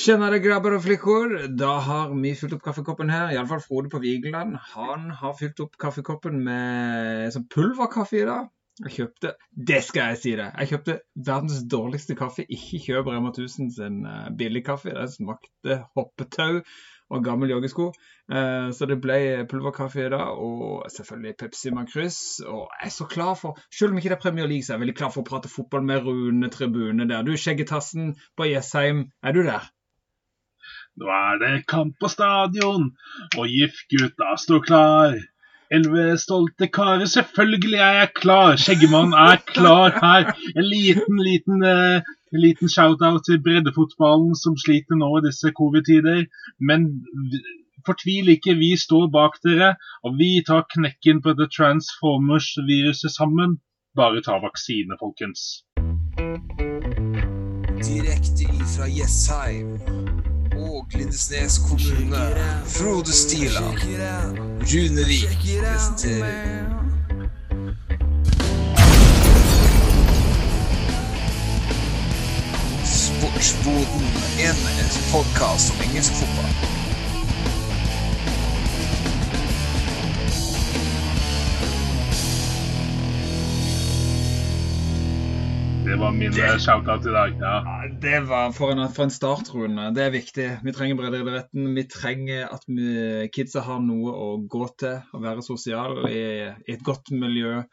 Kjenner det grabber og flikker? Da har vi fylt opp kaffekoppen her. Iallfall Frode på Vigeland. Han har fylt opp kaffekoppen med sånn pulverkaffe i dag. Jeg kjøpte Det skal jeg si det! Jeg kjøpte verdens dårligste kaffe. Ikke kjøp Rema 1000 sin uh, billigkaffe. Den smakte hoppetau og gammel joggesko. Uh, så det ble pulverkaffe i dag, og selvfølgelig Pepsi Makrus. Og jeg er så klar for Selv om ikke det er Premier League, så er jeg veldig klar for å prate fotball med Rune Tribune der. Du, Skjeggetassen på Jessheim, er du der? Nå er det kamp på stadion, og GIF-gutta står klar. Elleve stolte karer, selvfølgelig er jeg klar. Skjeggemann er klar her. En liten, liten, uh, liten shout-out til breddefotballen som sliter nå i disse covid-tider. Men fortvil ikke, vi står bak dere, og vi tar knekken på The Transformers-viruset sammen. Bare ta vaksine, folkens. Direkte ifra Jessheim og Lindesnes kommune. Frode Stila. Runevik presenterer Sportsboden, en podkast om engelsk fotball. Det var min det, shout-out i dag. Ja. ja det var for en, for en startrunde. Det er viktig. Vi trenger breddeidretten. Vi trenger at vi, kidsa har noe å gå til. Å være sosial i, i et godt miljø.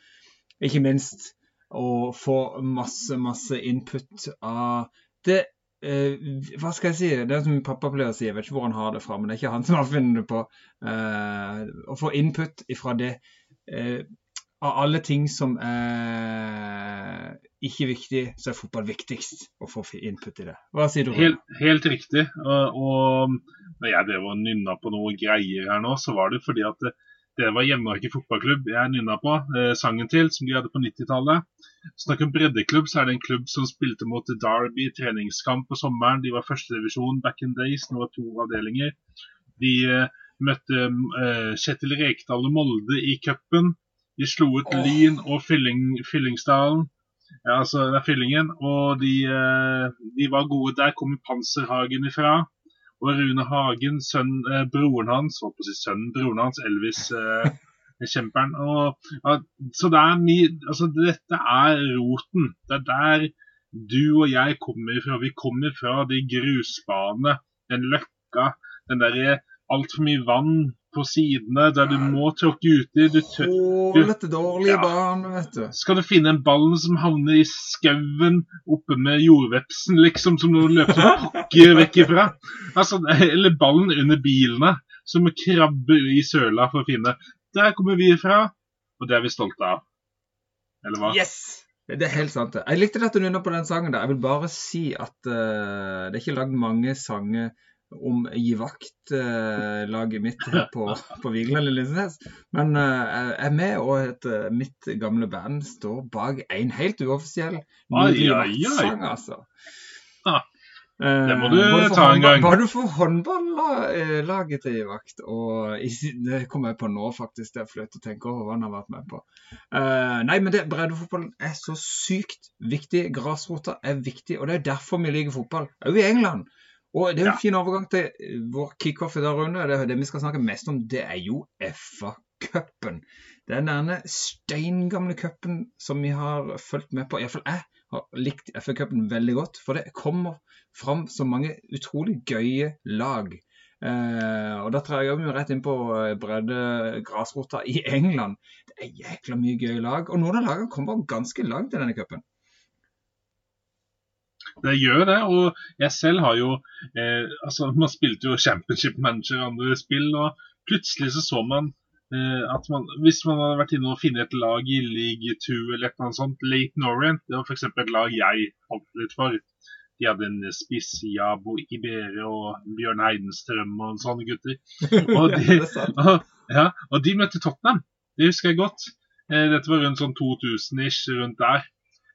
Ikke minst å få masse, masse input av det eh, Hva skal jeg si? Det er som pappa pleier å si. Jeg vet ikke hvor han har det fra, men det er ikke han som har funnet det på. Eh, å få input ifra det. Eh, av alle ting som er ikke viktig, så er fotball viktigst å få input i det. Hva sier du? Helt, helt riktig. Og, når jeg drev og nynna på noe greier her nå, så var det fordi at det, det var Hjemmemark fotballklubb jeg nynna på eh, sangen til, som de hadde på 90-tallet. Snakk om breddeklubb, så er det en klubb som spilte mot Derby treningskamp på sommeren. De var førstedivisjon back in days, nå var to avdelinger. De eh, møtte eh, Kjetil Rekdal og Molde i cupen. De slo ut oh. Lyn og Fylling, Fyllingsdalen. Ja, altså det er Fyllingen. Og de, eh, de, var gode. Der kom Panserhagen ifra. Og Rune Hagen, sønn, eh, broren hans, holdt på å si sønnen, broren hans, Elvis eh, kjemperen. Og, ja, så det er mye Altså, dette er roten. Det er der du og jeg kommer fra. Vi kommer fra de grusbanene, den løkka, den derre altfor mye vann på sidene der du må tråkke uti. Du Hålete, dårlige ja. barn, vet du. Skal du finne en ball som havner i skauen oppe med jordvepsen, liksom, som du løper og pakker vekk ifra? Altså, eller ballen under bilene, som krabber krabbe i søla for å finne. Der kommer vi ifra, og det er vi stolte av. Eller hva? Yes! Det er helt sant. Jeg likte dette under på den sangen. der. Jeg vil bare si at uh, det er ikke lagd mange sanger om gi vakt-laget mitt på, på Vigeland i Lindesnes. Men uh, jeg er med, og et, uh, mitt gamle band står bak en helt uoffisiell nydelig vaktsang, altså. Ah, det må du eh, ta en gang. du for håndballaget til vakt? Og det kommer jeg på nå, faktisk. Det er flaut å tenke over hva han har vært med på. Uh, nei, men det, breddefotballen er så sykt viktig. Grasrota er viktig, og det er derfor vi liker fotball. Òg i England. Og Det er jo en fin overgang til eh, vår kickoff i dag, Rune. Det, det vi skal snakke mest om, det er jo FA-cupen. Den derne steingamle cupen som vi har fulgt med på. Iallfall jeg har likt FA-cupen veldig godt. For det kommer fram så mange utrolig gøye lag. Eh, og da tar jeg jo rett inn på eh, bredde grasrota i England. Det er jækla mye gøye lag. Og noen av lagene kommer ganske langt i denne cupen. Det gjør det. Og jeg selv har jo eh, altså Man spilte jo Championship Manager og andre spill, og plutselig så så man eh, at man, hvis man hadde vært inne og funnet et lag i League 2 eller et eller annet sånt, Late Orient, det var f.eks. et lag jeg holdt litt for. De hadde en spiss, Jabo Ibere og Bjørn Heidenstrøm og sånne gutter. Og de, og, ja, og de møtte Tottenham. Det husker jeg godt. Eh, dette var rundt sånn 2000-ish, rundt der.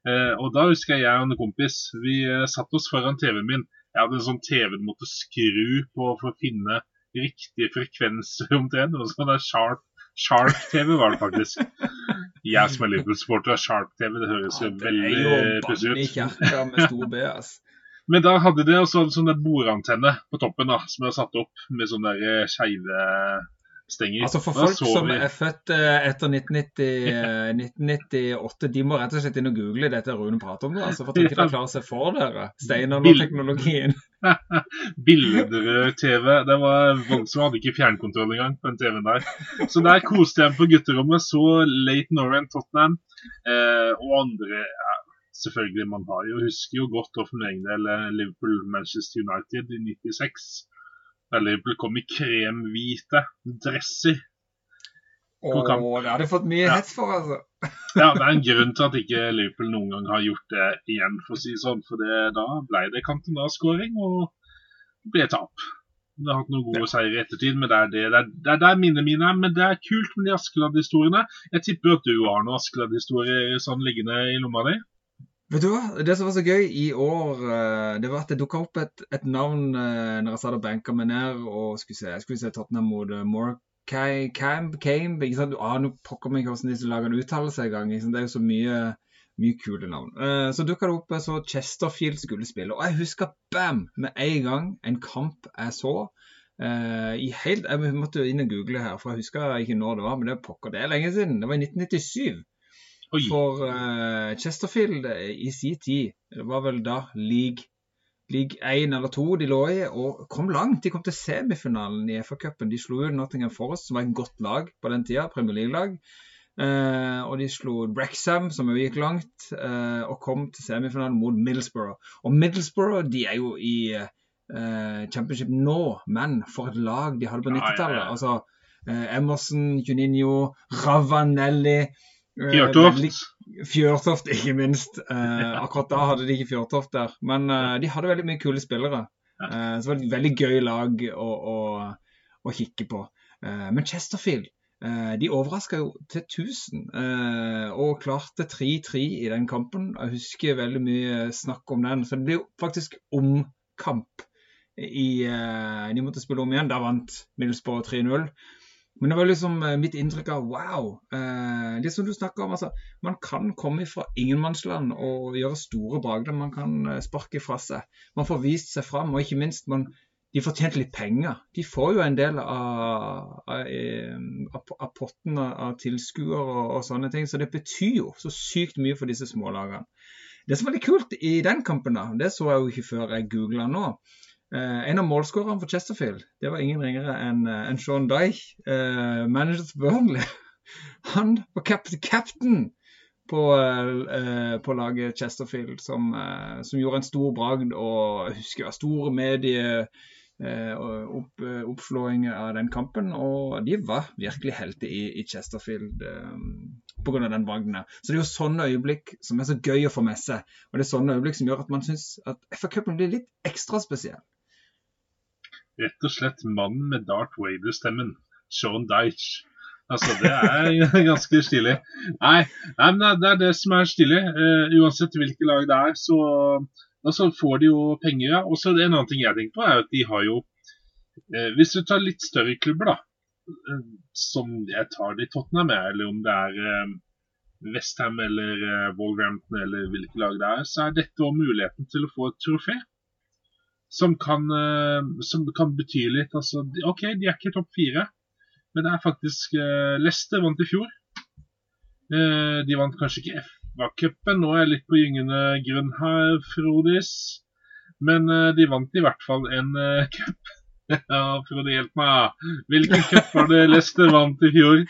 Eh, og da husker jeg jeg og en kompis vi eh, satt oss foran TV-en min. Jeg hadde en sånn TV du måtte skru på for å finne riktige frekvenser omtrent. Og sånn der Sharp, Sharp TV var det faktisk. Jeg som er Liverpool-sporter av Sharp TV, det høres jo veldig pussig ut. Men da hadde det også en sånn bordantenne på toppen da, som jeg hadde satt opp med sånne eh, skeive stenger. Altså For folk som er født eh, etter 1990, eh, 1998, de må rett og slett inn og google dette Rune prater om. Altså, for at ikke dere klarer seg for dere Steinene og teknologien. Bilder-TV. Det var voldsomt. Hadde ikke fjernkontroll engang på den TV-en der. Så der koste jeg meg på gutterommet. Så Late Orient Tottenham eh, og andre ja, Selvfølgelig, man har jo, husker jo godt og for min egen del Liverpool-Manchester United i 96. Der Liverpool kom i kremhvite dresser. Åh, det har det fått mye Ja. hets for, altså. Ja, Det er en grunn til at ikke Liverpool noen gang har gjort det igjen, for å si sånn. For det, da ble det Cantona-skåring, og det ble tap. Det har hatt noen gode seire i ettertid, men det er, det, det er, det er der minnene mine er. Men det er kult med de Askeladd-historiene. Jeg tipper at du har noen Askeladd-historier sånn liggende i lomma di. Vet du hva? Det som var så gøy i år, eh, det var at det dukka opp et, et navn eh, når jeg satt og benka meg ned og skulle se, jeg skulle se Tottenham mot Morkay Morecambe, Camp, Camp, ikke sant? Ah, nå pokker meg hvordan lager en engang. ikke sant? Det er jo så mye, mye kule navn. Eh, så dukka det opp eh, så Chesterfield skulle spille, og jeg husker bam! Med en gang en kamp jeg så. eh, i helt, Jeg måtte jo inn og google her, for jeg husker ikke når det var, men det er pokker, det er lenge siden. Det var i 1997. Oi. For uh, Chesterfield eh, i sin tid, det var vel da league, league 1 eller 2 de lå i, og kom langt. De kom til semifinalen i FA-cupen. De slo ut Nottingham Forest, som var et godt lag på den tida, Premier League-lag. Uh, og de slo Brexham, som jo gikk langt, uh, og kom til semifinalen mot Middlesbrough. Og Middlesbrough de er jo i uh, championship nå, men for et lag de hadde på Ja, ja, 90-tallet. ja. Altså eh, Emerson, Juninho, Ravanelli eh, Fjørtoft. Fjørtoft, ikke minst. Eh, akkurat da hadde de ikke Fjørtoft der. Men eh, de hadde veldig mye kule spillere. Eh, så det var et veldig gøy lag å, å, å kikke på. Eh, men Chesterfield eh, de overraska jo til 1000 eh, og klarte 3-3 i den kampen. Jeg husker veldig mye snakk om den. Så det blir jo faktisk omkamp. I, eh, de måtte spille om igjen. Da vant Middlesbrough 3-0. Men det var liksom eh, mitt inntrykk av wow. Eh, det som du snakker om, altså. Man kan komme fra ingenmannsland og gjøre store bragder. Man kan eh, sparke fra seg. Man får vist seg fram, og ikke minst man, de tjent litt penger. De får jo en del av, av, av, av potten av tilskuere og, og sånne ting, så det betyr jo så sykt mye for disse smålagene. Det som var litt kult i den kampen, da, det så jeg jo ikke før jeg googla nå. Eh, en av målskårerne for Chesterfield det var ingen ringere enn eh, enn Sean Dyche, uh, manager til Burnley. Han var cap captain på, uh, på laget Chesterfield, som, uh, som gjorde en stor bragd. Og jeg husker det var store medieoppslåinger eh, opp, eh, av den kampen. Og de var virkelig helter i, i Chesterfield eh, pga. den bragden. Så det er jo sånne øyeblikk som er så gøy å få med seg. Og det er sånne øyeblikk som gjør at man syns at FA-cupen blir litt ekstra spesiell. Rett og slett mannen med Darth Vader-stemmen. Sean Dyche. Altså, det er ganske stilig. Nei, nei, men det er det som er stilig. Uh, uansett hvilke lag det er, så altså, får de jo penger. Ja. Og så en annen ting jeg tenker på, er at de har jo uh, Hvis du tar litt større klubber, da, uh, som jeg tar det i Tottenham, eller om det er Westham eller Wolverhampton eller hvilke lag det er, så er dette òg muligheten til å få et trofé. Som kan, eh, som kan bety litt. Altså, OK, de er ikke topp fire, men det er faktisk uh, Leicester vant i fjor. Uh, de vant kanskje ikke FA-cupen, nå er jeg litt på gyngende grunn her, Frodis. Men uh, de vant i hvert fall en uh, cup. ja, Frode, hjelp meg. Hvilken cup var det Leicester vant i fjor?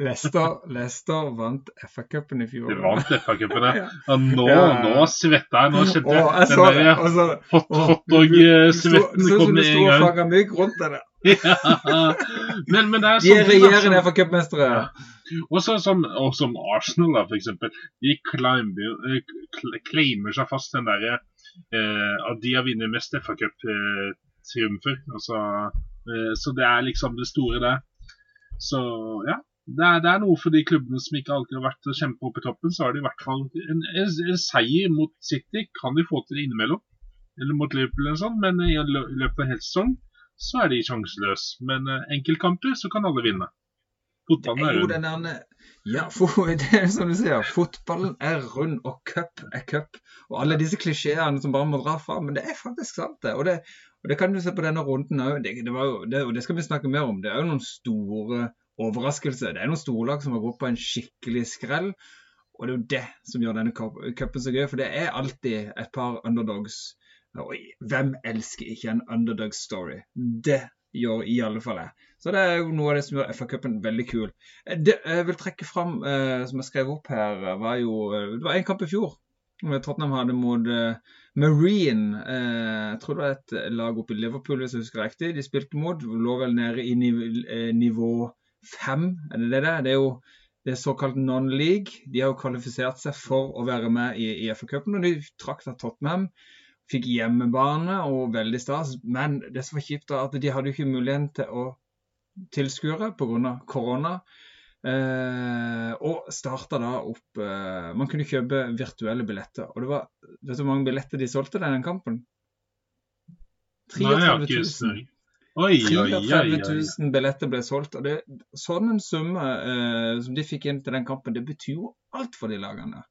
Leicester, Leicester vant FA-cupen i fjor. De vant FA-cupen, ja. Ja. ja. Nå, Ja. nå svetta jeg. Nå kjente Og jeg jeg den der Og så hot, hotdog-svetten Så kom som du med sto en og gang. fanga mygg rundt deg. Ja. Men, men det er De ting, da, regjerende FA-cupmestere. Og så som, som Arsenal, da, eksempel. De eh, claimer seg fast den derre eh, at de har vunnet mest FA-cup-triumfer. altså, eh, så det er liksom det store der. Så ja. Det er, det er noe for de klubbene som ikke alltid har vært kjempe opp i toppen. Så har de i hvert fall en, en, en seier mot City kan de få til innimellom. Eller mot Liverpool eller sånn, men i løpet av en hel sesong så er de sjanseløse. Men eh, enkeltkamper så kan alle vinne. Fotballen er rund. den der Ja, for, det er som du sier. Fotballen er rund, og cup er cup. Og alle disse klisjeene som bare må dra fram. Men det er faktisk sant, det. Og det, og det kan du se på denne runden òg. Det, det, det, og det skal vi snakke mer om. Det er jo noen store overraskelser. Det er noen storlag som har gått på en skikkelig skrell. Og det er jo det som gjør denne cup- cupen så gøy. For det er alltid et par underdogs. Og hvem elsker ikke en underdog story? Det gjør i alle fall jeg. Så det er jo noe av det som gjør FA-cupen veldig kul. Det jeg vil trekke fram, eh, som jeg skrev opp her, var jo eh, Det var en kamp i fjor. Tottenham hadde mot eh, Marine. Eh, jeg tror det var et lag oppe i Liverpool, hvis jeg husker riktig. De spilte mot. Lå vel nede i niv eh, nivå fem, er det det der? Det er jo det er såkalt non-league. De har jo kvalifisert seg for å være med i, i FA-cupen, og de trakk da Tottenham. Fikk hjemmebane og veldig stas, men det som var kjipt, var at de hadde jo ikke muligheten til å tilskuere pga. korona. Eh, og starta da opp eh, Man kunne kjøpe virtuelle billetter. Og det var Vet du hvor mange billetter de solgte den kampen? Nei, jeg har 33 000. Oi, oi, oi, 33 000 billetter ble solgt. og det, Sånn en summe eh, som de fikk inn til den kampen, det betyr jo alt for de lagene.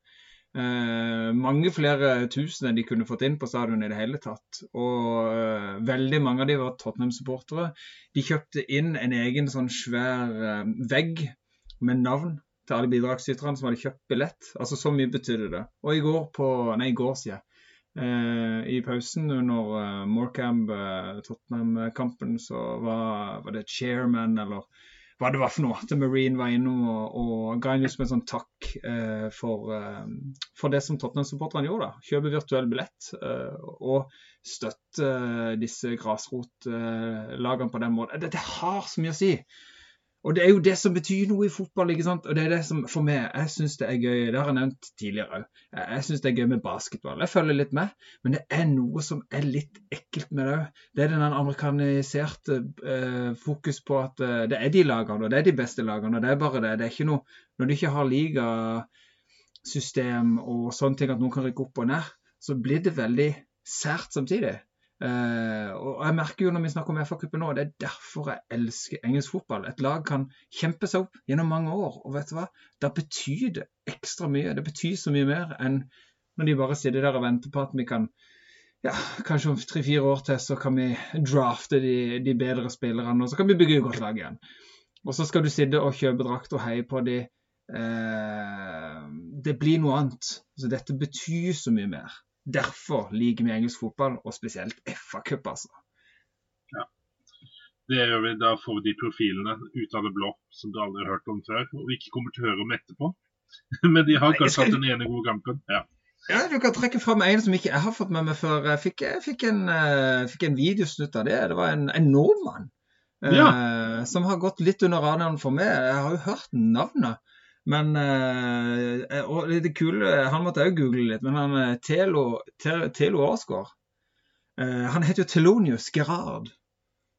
Eh, mange flere tusen enn de kunne fått inn på stadion i det hele tatt. Og eh, veldig mange av de var Tottenham-supportere. De kjøpte inn en egen sånn svær eh, vegg med navn til alle bidragsyterne som hadde kjøpt billett. Altså Så mye betydde det. Og i går på Nei, i går, sier jeg. Eh, I pausen under eh, Morecamp, eh, så var, var det chairman eller hva det var for noe. Til Marine var innom og, og ga en liksom en sånn takk eh, for, eh, for det som Tottenham-supporterne gjorde. da. Kjøpe virtuell billett eh, og støtte disse grasrotlagene på den måten. Det, det har så mye å si. Og det er jo det som betyr noe i fotball. ikke sant? Og det er det som for meg, jeg syns det er gøy. Det har jeg nevnt tidligere òg. Jeg, syns det er gøy med basketball. Jeg følger litt med. Men det er noe som er litt ekkelt med det òg. Det er den amerikaniserte eh, fokus på at eh, det er de lagene, og det er de beste lagene. og Det er bare det. Det er ikke noe Når du ikke har ligasystem og sånne ting at noen kan rykke opp og ned, så blir det veldig sært samtidig. Eh, og jeg merker jo når vi snakker om FA-cupen nå, det er derfor jeg elsker engelsk fotball. Et lag kan kjempe seg opp gjennom mange år, og vet du hva? Da betyr det ekstra mye. Det betyr så mye mer enn når de bare sitter der og venter på at vi kan ja, kanskje om tre-fire år til så kan vi drafte de, de bedre spillerne, og så kan vi bygge et godt lag igjen. Og så skal du sitte og kjøpe drakt og heie på de. Uh, det blir noe annet. Så dette betyr så mye mer. Derfor liker vi engelsk fotball, og spesielt FA-cup, altså. Ja. Det gjør vi, Da får vi de profilene ut av det blå som du aldri har hørt om før, og ikke kommer til å høre om etterpå. Men de har kanskje skal- hatt den ene gode kampen. Ja. Ja, Du kan trekke fram en som ikke jeg har fått med meg før. Jeg fikk, jeg fikk, en, uh, fikk en videosnutt av det. Det var en, en nordmann eh, som har gått litt under radaren for meg. Jeg har jo hørt navnet. Men eh, og det kule, Han måtte òg google litt, men han eh, Telo, Telo eh, Han heter jo Telonius Gerard.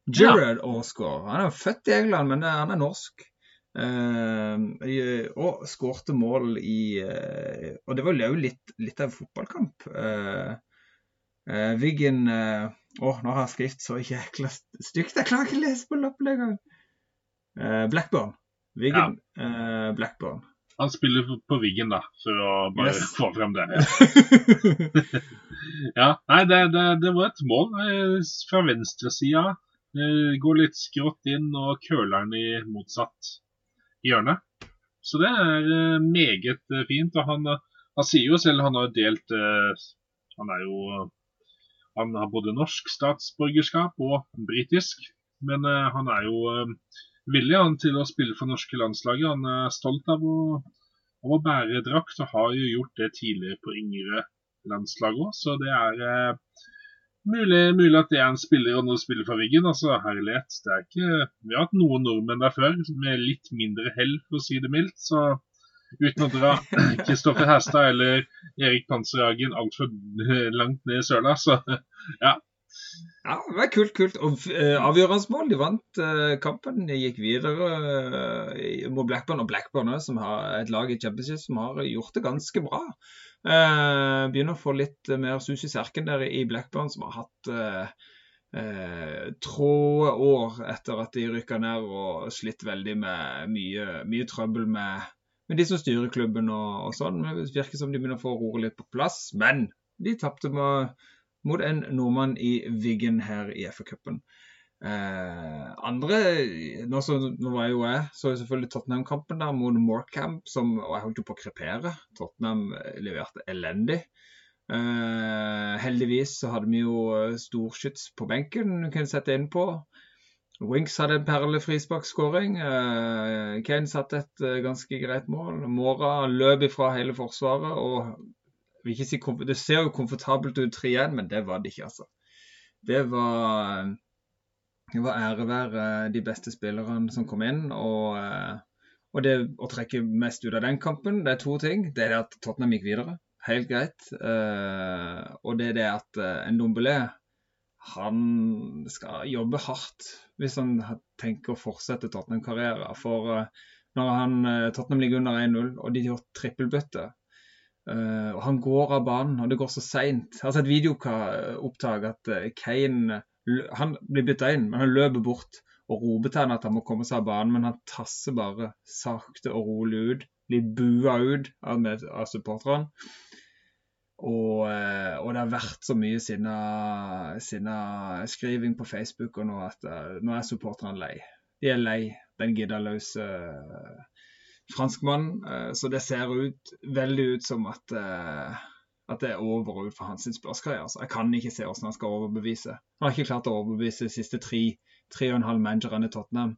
Gerard Aasgaard. Han er jo født i England, men eh, han er norsk. Eh, og skårte mål i eh, Og det var jo litt, litt av en fotballkamp. Eh, eh, Wiggen eh, oh, nå har jeg skrift så jækla stygt. Jeg klarer ikke å lese på lappen engang. Uh, Blackburn. Wiggen eh, Blackburn. Han spiller på Wiggen, da, for å bare Yes. få frem det. Ja, nei, det, det, det var et mål eh, fra venstresida. Eh, går litt skrått inn og køler den i motsatt hjørne. Så det er meget fint. Og han, han sier jo selv han har delt Han er jo Han har både norsk statsborgerskap og britisk. Men han er jo villig han, til å spille for norske landslaget. Han er stolt av å, av å bære drakt, og har jo gjort det tidligere på yngre landslag òg. Så det er eh, mulig, mulig at det er en spiller og nå spiller for Wiggen. Altså, herlighet. Det er ikke Vi har hatt noen nordmenn der før med litt mindre hell, for å si det mildt. Så uten å dra Kristoffer Hestad eller Erik Panserhagen altfor langt ned i søla, så ja. Ja, det var kult, kult. Og eh, avgjørende mål. De vant eh, kampen. De gikk videre eh, mot Blackburn. Og Blackburn som har et lag i Championship som har gjort det ganske bra. Begynner å få litt mer sus i serken der i Blackburn, som har hatt eh, tråde år etter at de rykka ned og slitt veldig med mye, mye trøbbel med med de som styrer klubben og, og sånn. Det virker som de begynner å få roret litt på plass. Men de tapte mot en nordmann i Wiggen her i FA-cupen. Eh, andre nå, så, nå, var jo jeg så selvfølgelig Tottenham-kampen der mot Morecamp, som, og jeg holdt jo på å krepere. Tottenham leverte elendig. Eh, heldigvis så hadde vi jo storskyts på benken du kunne sette inn på. Winks hadde en perlefrisparkskåring. Uh, Kane satte et ganske greit mål. Mora løp ifra hele forsvaret. og si, Det ser jo komfortabelt ut 3-1, men det var det ikke, altså. Det var, det var ære være de beste spillerne som kom inn. Og, uh, og, det å trekke mest ut av den kampen, det er to ting. Det er det at Tottenham gikk videre. Helt greit. og det er det at en Dombelé han skal jobbe hardt hvis han tenker å fortsette Tottenham-karrieren. For når han, Tottenham ligger under 1-0, og de gjør trippelbytte, uh, og han går av banen, og det går så seint Jeg har sett videoopptak at Kane han blir bytta inn, men han løper bort og roper til han at han må komme seg av banen, men han tasser bare sakte og rolig ut. Blir bua ut av, av supporterne. Og, eh, og, det har vært så mye siden skriving på Facebook og nå at nå er supporterne lei. De er lei den giddaløse uh, franskmannen. Uh, så det ser ut, veldig ut som at, uh, at det er over ut for hans spørskarriere. Altså. Jeg kan ikke se hvordan han skal overbevise. Han har ikke klart å overbevise de siste tre, tre og en halv managerne i Tottenham.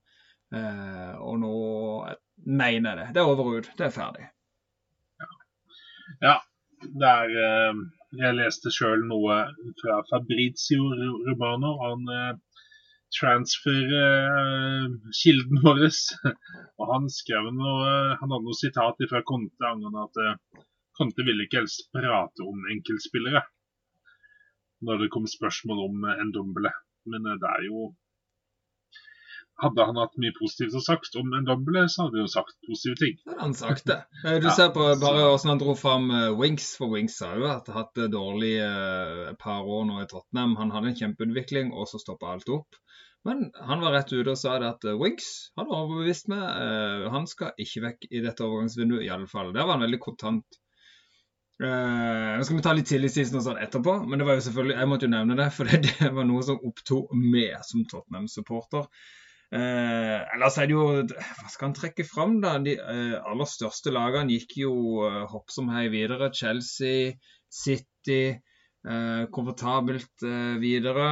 og nå mener jeg det. Det er over ut. Det er ferdig. Ja. ja Det er jeg leste sjøl noe fra Fabrizio Romano, han eh, transfer-kilden eh, vår. Og han skrev noe, han hadde noe sitat fra Conte angående at Conte ville ikke helst prate om enkeltspillere når det kom spørsmål om en dumble. Men det er jo hadde han hatt mye positivt å sagt om en doble, så hadde han jo sagt positive ting. Ja, han sagt det. Eh, du ser på bare hvordan han dro fram eh, Winks, for Winks har jo hatt, det dårlig et eh, par år nå i Tottenham. Han hadde en kjempeutvikling, og så stoppa alt opp. Men han var rett ute og sa det at Wiggs han var overbevist meg. Han skal ikke vekk i dette overgangsvinduet, iallfall. Der var han veldig kontant. Uh, nå skal vi ta litt tillitsseason og sånn etterpå, men det var jo selvfølgelig, jeg måtte jo nevne det, for det, var noe som opptok meg som Tottenham-supporter. Eh, ellers er det jo Hva skal han trekke fram, da? De eh, aller største lagene gikk jo eh, hopp som hei videre. Chelsea, City, eh, komfortabelt eh, videre.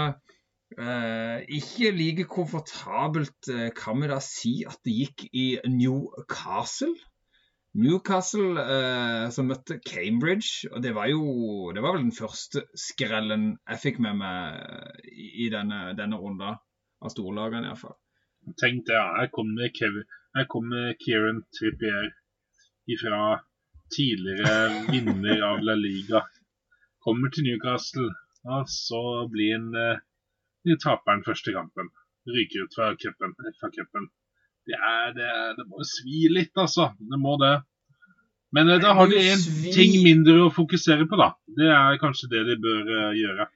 Eh, ikke like komfortabelt uh, kan vi da si at det gikk i Newcastle. Newcastle uh, som møtte Cambridge, og det var jo Det var vel den første skrellen jeg fikk med meg i, i denne, denne runda av storlagene, iallfall. Tenk det, her kommer, kommer Kieran Trippier fra tidligere vinner av La Liga. Kommer til Newcastle, og så blir han eh, taperen første kampen. Ryker ut fra cupen. Det, det, det må svi litt, altså. Det må det. Men eh, da har de en ting mindre å fokusere på, da. Det er kanskje det de bør uh, gjøre.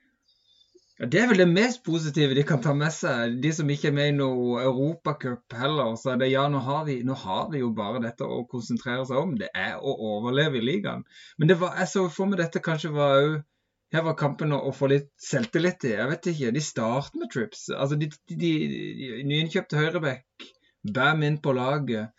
Ja, Det er vel det mest positive de kan ta med seg. De som ikke er med i noe Europacup heller. Så det ja, nå har, de, nå har, de, jo bare dette å konsentrere seg om. Det er å overleve i ligaen. Men det var, jeg så for meg dette kanskje var òg her var kampen å, få litt selvtillit i. Jeg vet ikke. De starter med trips. Altså, de, de, de, de nyinnkjøpte høyreback, bam inn på laget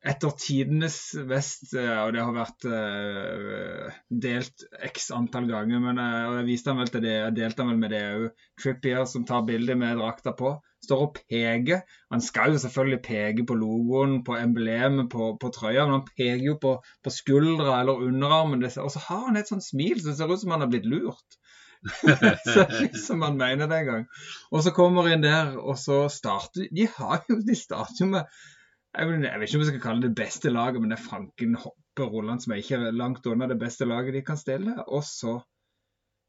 etter tidenes vest, eh, og det har vært uh, delt x antall ganger, men uh, jeg viste han vel til det, jeg delte han vel med det òg. Trippier som tar bilde med drakta på, står og peker. Han skal jo selvfølgelig peke på logoen, på emblemet på, på trøya, men han peker jo på, på skuldra eller underarmen, og så har han et sånt smil som ser ut som han har blitt lurt. som han mener det en gang. Og så kommer inn der, og så starter De har jo, de starter jo med jeg, vet ikke om jeg skal kalle det beste laget, men det er Franken Hoppe Rolland som er ikke langt unna det beste laget de kan stille. Og så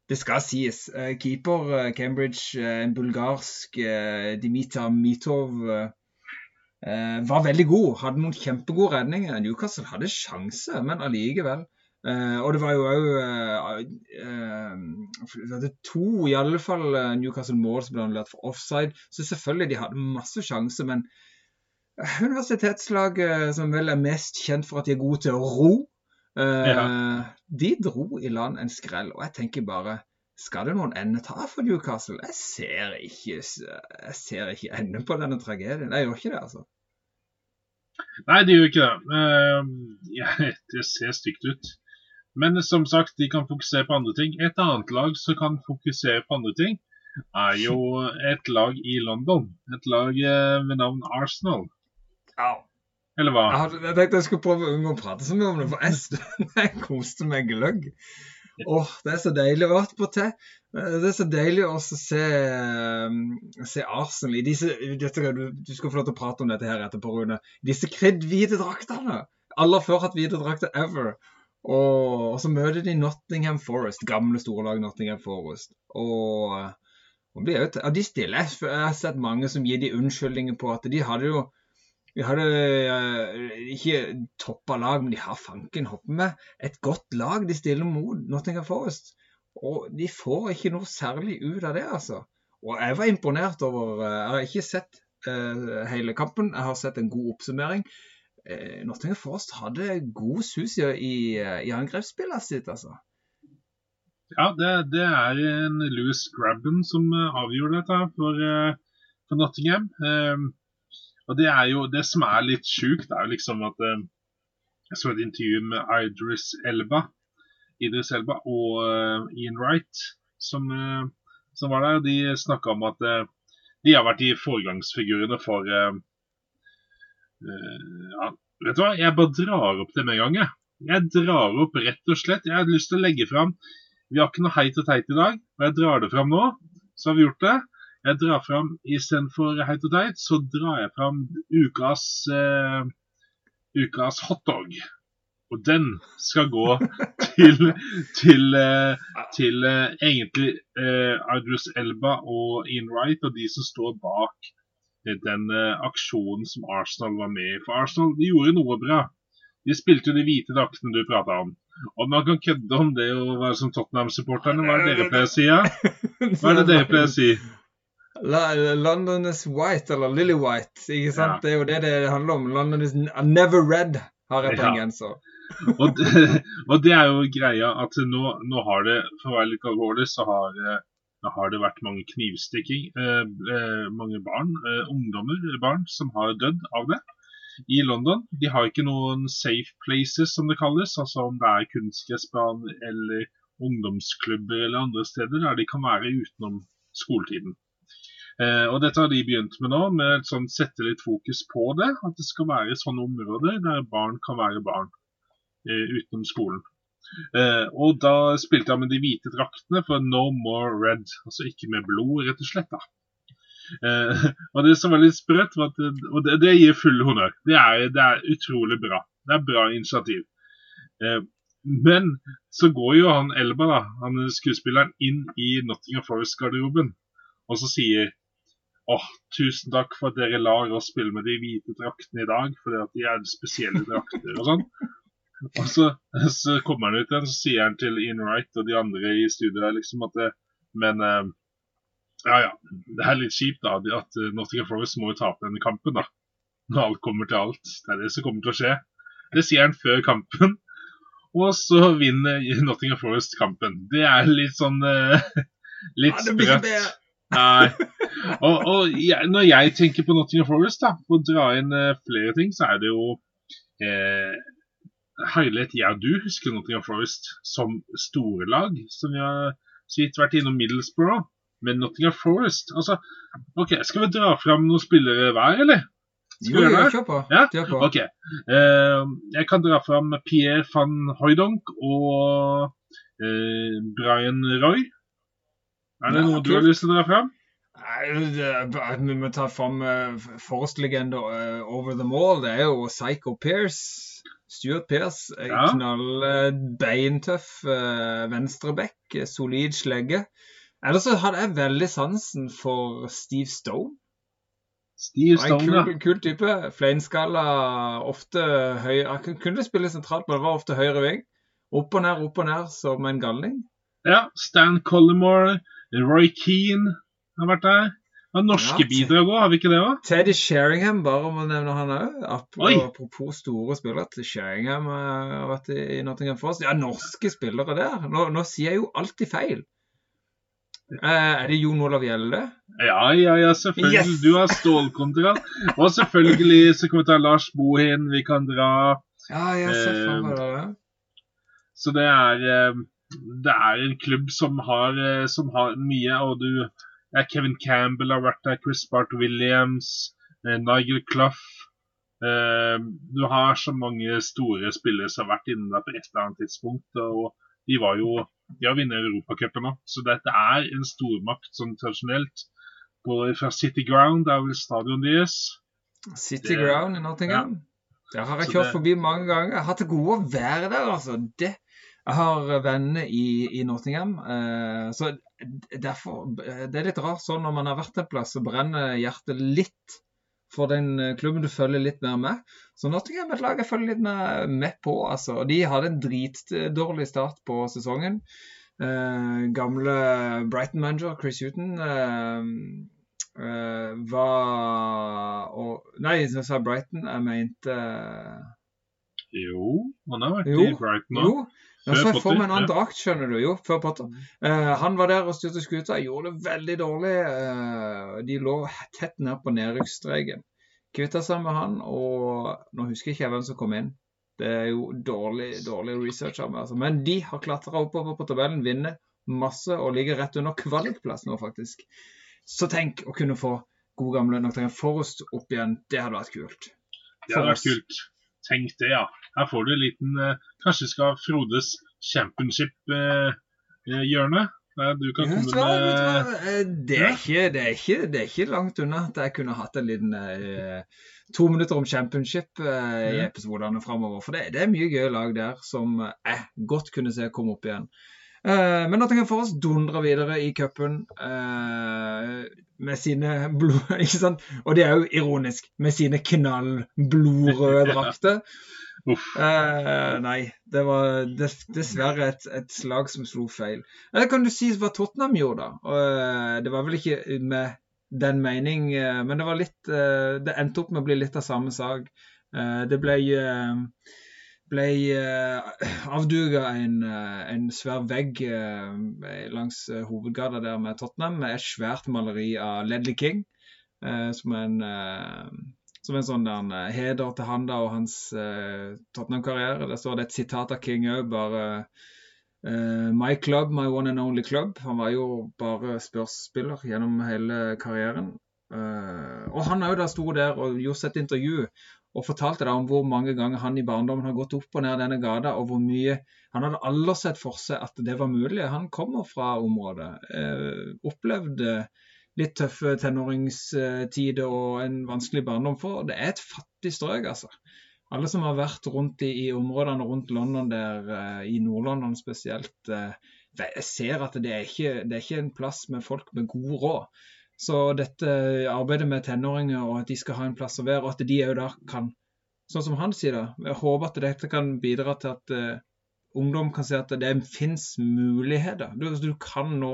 Det skal sies. Uh, keeper uh, Cambridge, uh, en bulgarsk Dimitar Mitov var veldig god. Hadde noen kjempegode redninger. Newcastle hadde sjanse, men allikevel. og det var jo òg to i alle fall Newcastle mål som ble annullert for offside. Så selvfølgelig, de hadde masse sjanse, men universitetslaget som vel er mest kjent for at de er gode til å ro, eh, Ja. de dro i land en skrell. Og jeg tenker bare skal det noen ende ta for Newcastle? Jeg ser ikke, jeg ser ikke ende på denne tragedien. Jeg gjør ikke det, altså. Nei, de gjør ikke det. Eh, ja, det ser stygt ut. Men som sagt, de kan fokusere på andre ting. Et annet lag som kan fokusere på andre ting, er jo et lag i London. Et lag eh, ved navn Arsenal. Ja. Eller hva? Jeg, hadde, jeg tenkte jeg skulle prøve å unngå å prate så mye om det, for jeg, jeg koste meg gløgg. Åh, det er så deilig. å være på te. det er så deilig også å se, um, se Arsenal i disse dette, du, du skal få lov til å prate om dette her etterpå, Rune. Disse kritthvite draktene. har før hatt hvite drakter ever. Og, og så møter de Nottingham Forest, gamle storlag Nottingham Forest. Og, og blir jo, ja, de stiller. Jeg har sett mange som gir de unnskyldninger på at de hadde jo vi hadde eh, ikke toppa lag, men de har fanken hoppe med et godt lag de stiller mot Nottingham Forest. Og de får ikke noe særlig ut av det, altså. Og jeg var imponert over eh, Jeg har ikke sett uh, hele kampen, jeg har sett en god oppsummering. Uh, Nottingham Forest hadde god sus i, uh, i angrepsspillet sitt, altså. Ja, det, det er en loose Grabben som avgjorde dette for, for Nottingham. Eh, og det er jo det som er litt sjukt, er jo liksom at eh, Jeg så et intervju med Idris Elba, Idris Elba og eh, Ian Wright som, eh, som var der. De snakka om at de har vært de foregangsfigurene for ja, Vet du hva, jeg bare drar opp det med en gang, jeg. Jeg drar opp rett og slett. Jeg har lyst til å legge fram Vi har ikke noe heit og teit i dag, og jeg drar det fram nå. Så har vi gjort det. Jeg drar fram istedenfor heit og teit, så drar jeg fram ukas uh, ukas hotdog. Og den skal gå til til, eh, til eh, egentlig Idris Elba og Ian Wright og de som står bak den aksjonen som Arsenal var med i. For Arsenal de gjorde noe bra. De spilte jo de hvite draktene du prata om. Og man kan kødde om det å være som Tottenham-supporterne. Hva er det dere pleier å si? Ja? Hva er det dere pleier å si? London is white, eller Lily White. ikke sant? Ja. Det er jo det det handler om. London is never red, har jeg på en genser. Og det, og det er jo greia at nå, nå har det, for å være litt alvorlig, så har, eh, har det vært mange knivstikking. Eh, eh, mange barn, eh, ungdommer, barn, som har dødd av det i London. De har ikke noen safe places, som det kalles. Altså om det er kunstgressbane eller ungdomsklubber eller andre steder der de kan være utenom skoletiden. Eh, og dette har de begynt med nå, med sånn sette litt fokus på det. At det skal være sånne områder der barn kan være barn eh, utenom skolen. Eh, og da spilte jeg med de hvite draktene for No More Red. Altså ikke med blod, rett og slett. da. Eh, og det som var litt sprøtt, var det- og det, det gir full honnør. Det er, det er utrolig bra. Det er bra initiativ. Eh, men så går jo han Elba, da, han skuespilleren, inn i Nottingham Forest-garderoben og så sier åh, tusen takk for at dere lar oss spille med de hvite draktene i dag, fordi at de er spesielle drakter og sånn. Og så, så kommer han ut igjen, så sier han til Ian Wright og de andre i studio der liksom at det, Men eh, ja, ja. Det er litt kjipt da, at eh, Nottingham Forest må jo tape denne kampen, da. Når alt kommer til alt. Det er det som kommer til å skje. Det sier han før kampen. Og så vinner Nottingham Forest kampen. Det er litt sånn eh, Litt sprøtt. Nei. Og, og jeg, når jeg tenker på Nottingham Forest, da, for å dra inn uh, flere ting, så er det jo eh, Herlighet, jeg og du husker Nottingham Forest som store lag. som vi har så vidt vært innom Middlesbrough. Men Nottingham Forest altså, OK, skal vi dra fram noen spillere hver, eller? Skal Jo, vi jo, kjør på. Ja? Kjør på. Okay. Eh, jeg kan dra fram Pierre van Hooydonk og eh, Brian Roy. Er det noe du har lyst til å dra fram? Vi må ta fram uh, Forrest-legende eh, over them all. Det er jo Psycho Pierce. Stuart Pierce. eh, Ja. Knall eh, beintøff venstreback. eh, Solid slegge. Ellers så hadde jeg veldig sansen for Steve Stone. Steve Stone, ja. kul, kul type. Fleinskalla, ofte høy Han kunne spille sentralt, men det var ofte høyre ving. Opp og ned, opp og ned som en galning. ja. Stan Collymore, Roy Keane har vært der. Ja, norske Ja, bidrag òg, har vi ikke det òg? Teddy Sheringham, bare om å nevne han òg. Apropos store spillere. til Sheringham eh, har vært i i Nottingham Forest. Ja, norske spillere der. Nå, nå sier jeg jo alltid feil. Eh, er det Jon Olav Gjelle? Ja, ja, ja, selvfølgelig. Yes! Du har stålkontroll. Og selvfølgelig så kan vi ta Lars Bohin, vi kan dra Ja, jeg ser for meg det. Så det er eh, Det er en klubb som har, eh, som har mye, og du Kevin Campbell har vært der, Chris Bart Williams, eh, Nigel Clough eh, Du har så mange store spillere som har vært inne der på et eller annet tidspunkt. og de var jo De har vunnet Europacupen òg, så dette er en stormakt sånn tradisjonelt. Både fra City Ground, det er vel stadion deres. City Det- Ground i Nottingham. Der har jeg kjørt det- forbi mange ganger. Jeg har det gode å være der, altså. Det. Jeg har venner i, i Nottingham. Eh, så derfor Det er litt rart sånn når man har vært en plass, så brenner hjertet litt for den eh, klubben du følger litt mer med. Så Nottingham er et lag jeg følger litt mer med på, altså. De hadde en dritdårlig start på sesongen. Eh, gamle Brighton-manager Chris Huton eh, eh, var og, Nei, jeg sa Brighton. Jeg mente Jo, han har vært i Brighton nå. Jo. Ja, så jeg får meg en annen drakt, skjønner du. Jo, før Potter. Uh, han var der og styrte skuta. Gjorde det veldig dårlig. Uh, de lå tett ned på nedrykksstreken. Kvitta seg med han, og nå husker jeg ikke hvem som kom inn. Det er jo dårlig, dårlig research av meg. Altså. Men de har klatra oppover på tabellen, vinner masse og ligger rett under kvalikplass nå, faktisk. Så tenk å kunne få god gamle Nottingham Forrest opp igjen. Det hadde vært kult. Det hadde vært kult. Tenk det, ja. Her får du en liten eh, Kanskje skal Frodes championship-hjørne? du kan Ja, vet du komme hva, med? Eh, Det er, ikke, det, er ikke, det er ikke langt unna at jeg kunne hatt en liten eh, to minutter om championship eh, i episodene framover. For det, det er mye gøye lag der som jeg godt kunne se komme opp igjen. Eh, men Nottingham Forest dundrer videre i cupen eh, med sine blod... Ikke sant? Og det er jo ironisk, med sine knall blodrøde drakter. Eh, nei, det var dess, dessverre et, et slag som slo feil. Eller kan du si hva Tottenham gjorde, da? Eh, det var vel ikke med den mening, uh, men det var litt Det endte opp med å bli litt av samme sak. Det ble eh, ble uh, avduga en, eh, en svær vegg eh, langs eh, hovedgata der med Tottenham, med et svært maleri av Ledley King, eh, som en eh, som en sånn der, eh, heder til han da og hans uh, Tottenham-karriere. Der står det et sitat av King òg, bare uh, My club, my one and only club. Han var jo bare spørsspiller gjennom hele karrieren. Uh, og han òg sto der og gjorde et intervju og fortalte da om hvor mange ganger han i barndommen har gått opp og ned denne gata, og hvor mye Han hadde aldri sett for seg at det var mulig. Han kommer fra området. Eh, opplevde litt tøffe tenåringstider og en vanskelig barndom. For det er et fattig strøk, altså. Alle som har vært rundt i, i områdene rundt London der, eh, i Nord-London spesielt, eh, ser at det er, ikke, det er ikke en plass med folk med god råd. Så dette arbeidet med tenåringer, og at de skal ha en plass å være, og at de òg da kan Sånn som han sier, da. Jeg håper at dette kan bidra til at uh, ungdom kan se at det fins muligheter. Du, du kan nå,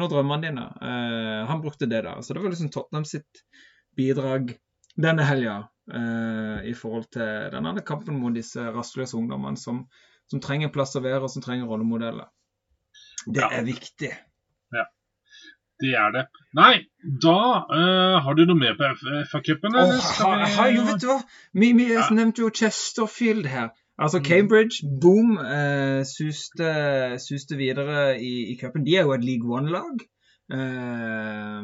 nå drømmene dine. Uh, han brukte det, da. Så det var liksom Tottenham sitt bidrag denne helga uh, i forhold til den andre kampen mot disse rastløse ungdommene som, som trenger plass å være, og som trenger rollemodeller. Det er viktig. Det er det. Nei, da uh, har du noe mer på FA-cupen? Oh, vi- ha, jo, vet du hva? Vi, vi Ja. nevnte jo Chesterfield her. Altså Mm. Cambridge, boom, uh, suste, suste videre i, i cupen. De er jo et League One-lag. Uh,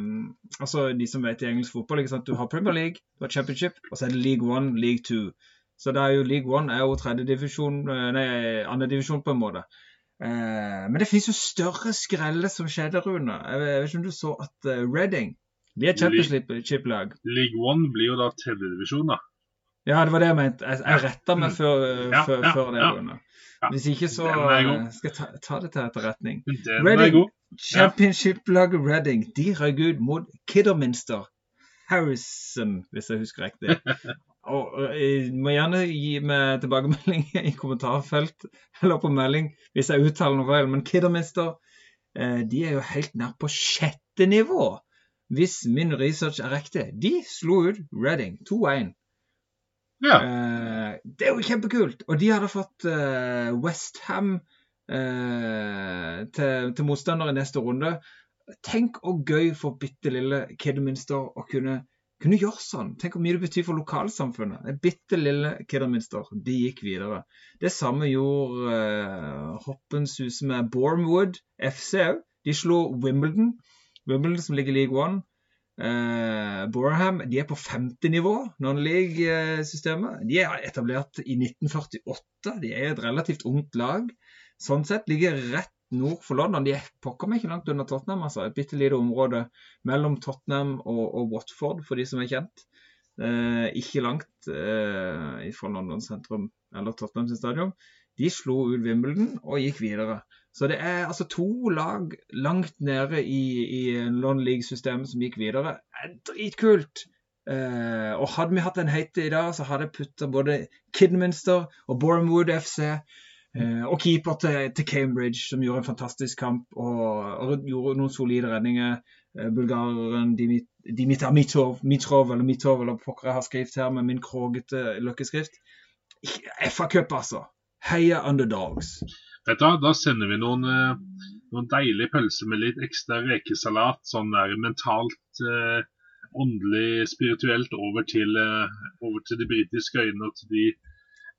altså de som vet i engelsk fotball. ikke sant? Du har Premier League, du har Championship, og så er det League One, League Two. Så det er jo League One er jo tredjedivisjon, nei, andredivisjon på en måte. Eh, men det finnes jo større skreller som skjedde, Rune. Jeg vet, ikke om du så at eh, Reading de er championship-lag. League One blir jo da tredjedivisjon, da. Ja, det var det jeg mente. Jeg, jeg retta meg før, Ja, før, ja, før det. ja. Rune. Hvis ikke, så eh, skal jeg ta, ta det til etterretning. Reading. Championship-laget Reading de røk ut mot Kidderminster Harrison, hvis jeg husker riktig. Og eh, Jeg må gjerne gi meg tilbakemelding i kommentarfelt eller på melding hvis jeg uttaler noe feil, men Kidderminster eh, de er jo helt nær på sjette nivå. hvis min research er riktig, de slo ut Reading 2-1. Ja. Eh, det er jo kjempekult! Og de hadde fått uh, Westham eh, til, til motstander i neste runde. Tenk og gøy for bitte lille Kidderminster å kunne, kunne gjøre sånn. Tenk hvor mye det betyr for lokalsamfunnet. Det bitte lille Kidderminster, de gikk videre. Det samme gjorde uh, hoppens hus med Bournemouth FC òg. De slo Wimbledon. Wimbledon som ligger i League One. Uh, Boreham de er på femte nivå non-league-systemet. De er etablert i 1948. De er et relativt ungt lag. Sånn sett ligger rett nord for London. De er pokker meg ikke langt under Tottenham. altså. Et bitte lite område mellom Tottenham og, og, Watford, for de som er kjent. Eh, ikke langt eh, fra London sentrum eller Tottenham sin stadion. De slo ut Wimbledon og gikk videre. Så det er altså to lag langt nede i, i London League-systemet som gikk videre. Er dritkult! Eh, og hadde vi hatt en heite i dag, så hadde jeg putta både Kidminster og Bournemouth FC og keeper til, til, Cambridge, som gjorde en fantastisk kamp og, og gjorde noen solide redninger. Uh, bulgareren Dimit, Dimitar Mitrov, eller Mitrov, eller pokker jeg har skrevet her med min krogete løkkeskrift. FA-cup, altså. Heia underdogs. Vet du, Da sender vi noen, noen deilige pølser med litt ekstra rekesalat, sånn der mentalt eh, åndelig, spirituelt over til, over til de britiske øyene og til de,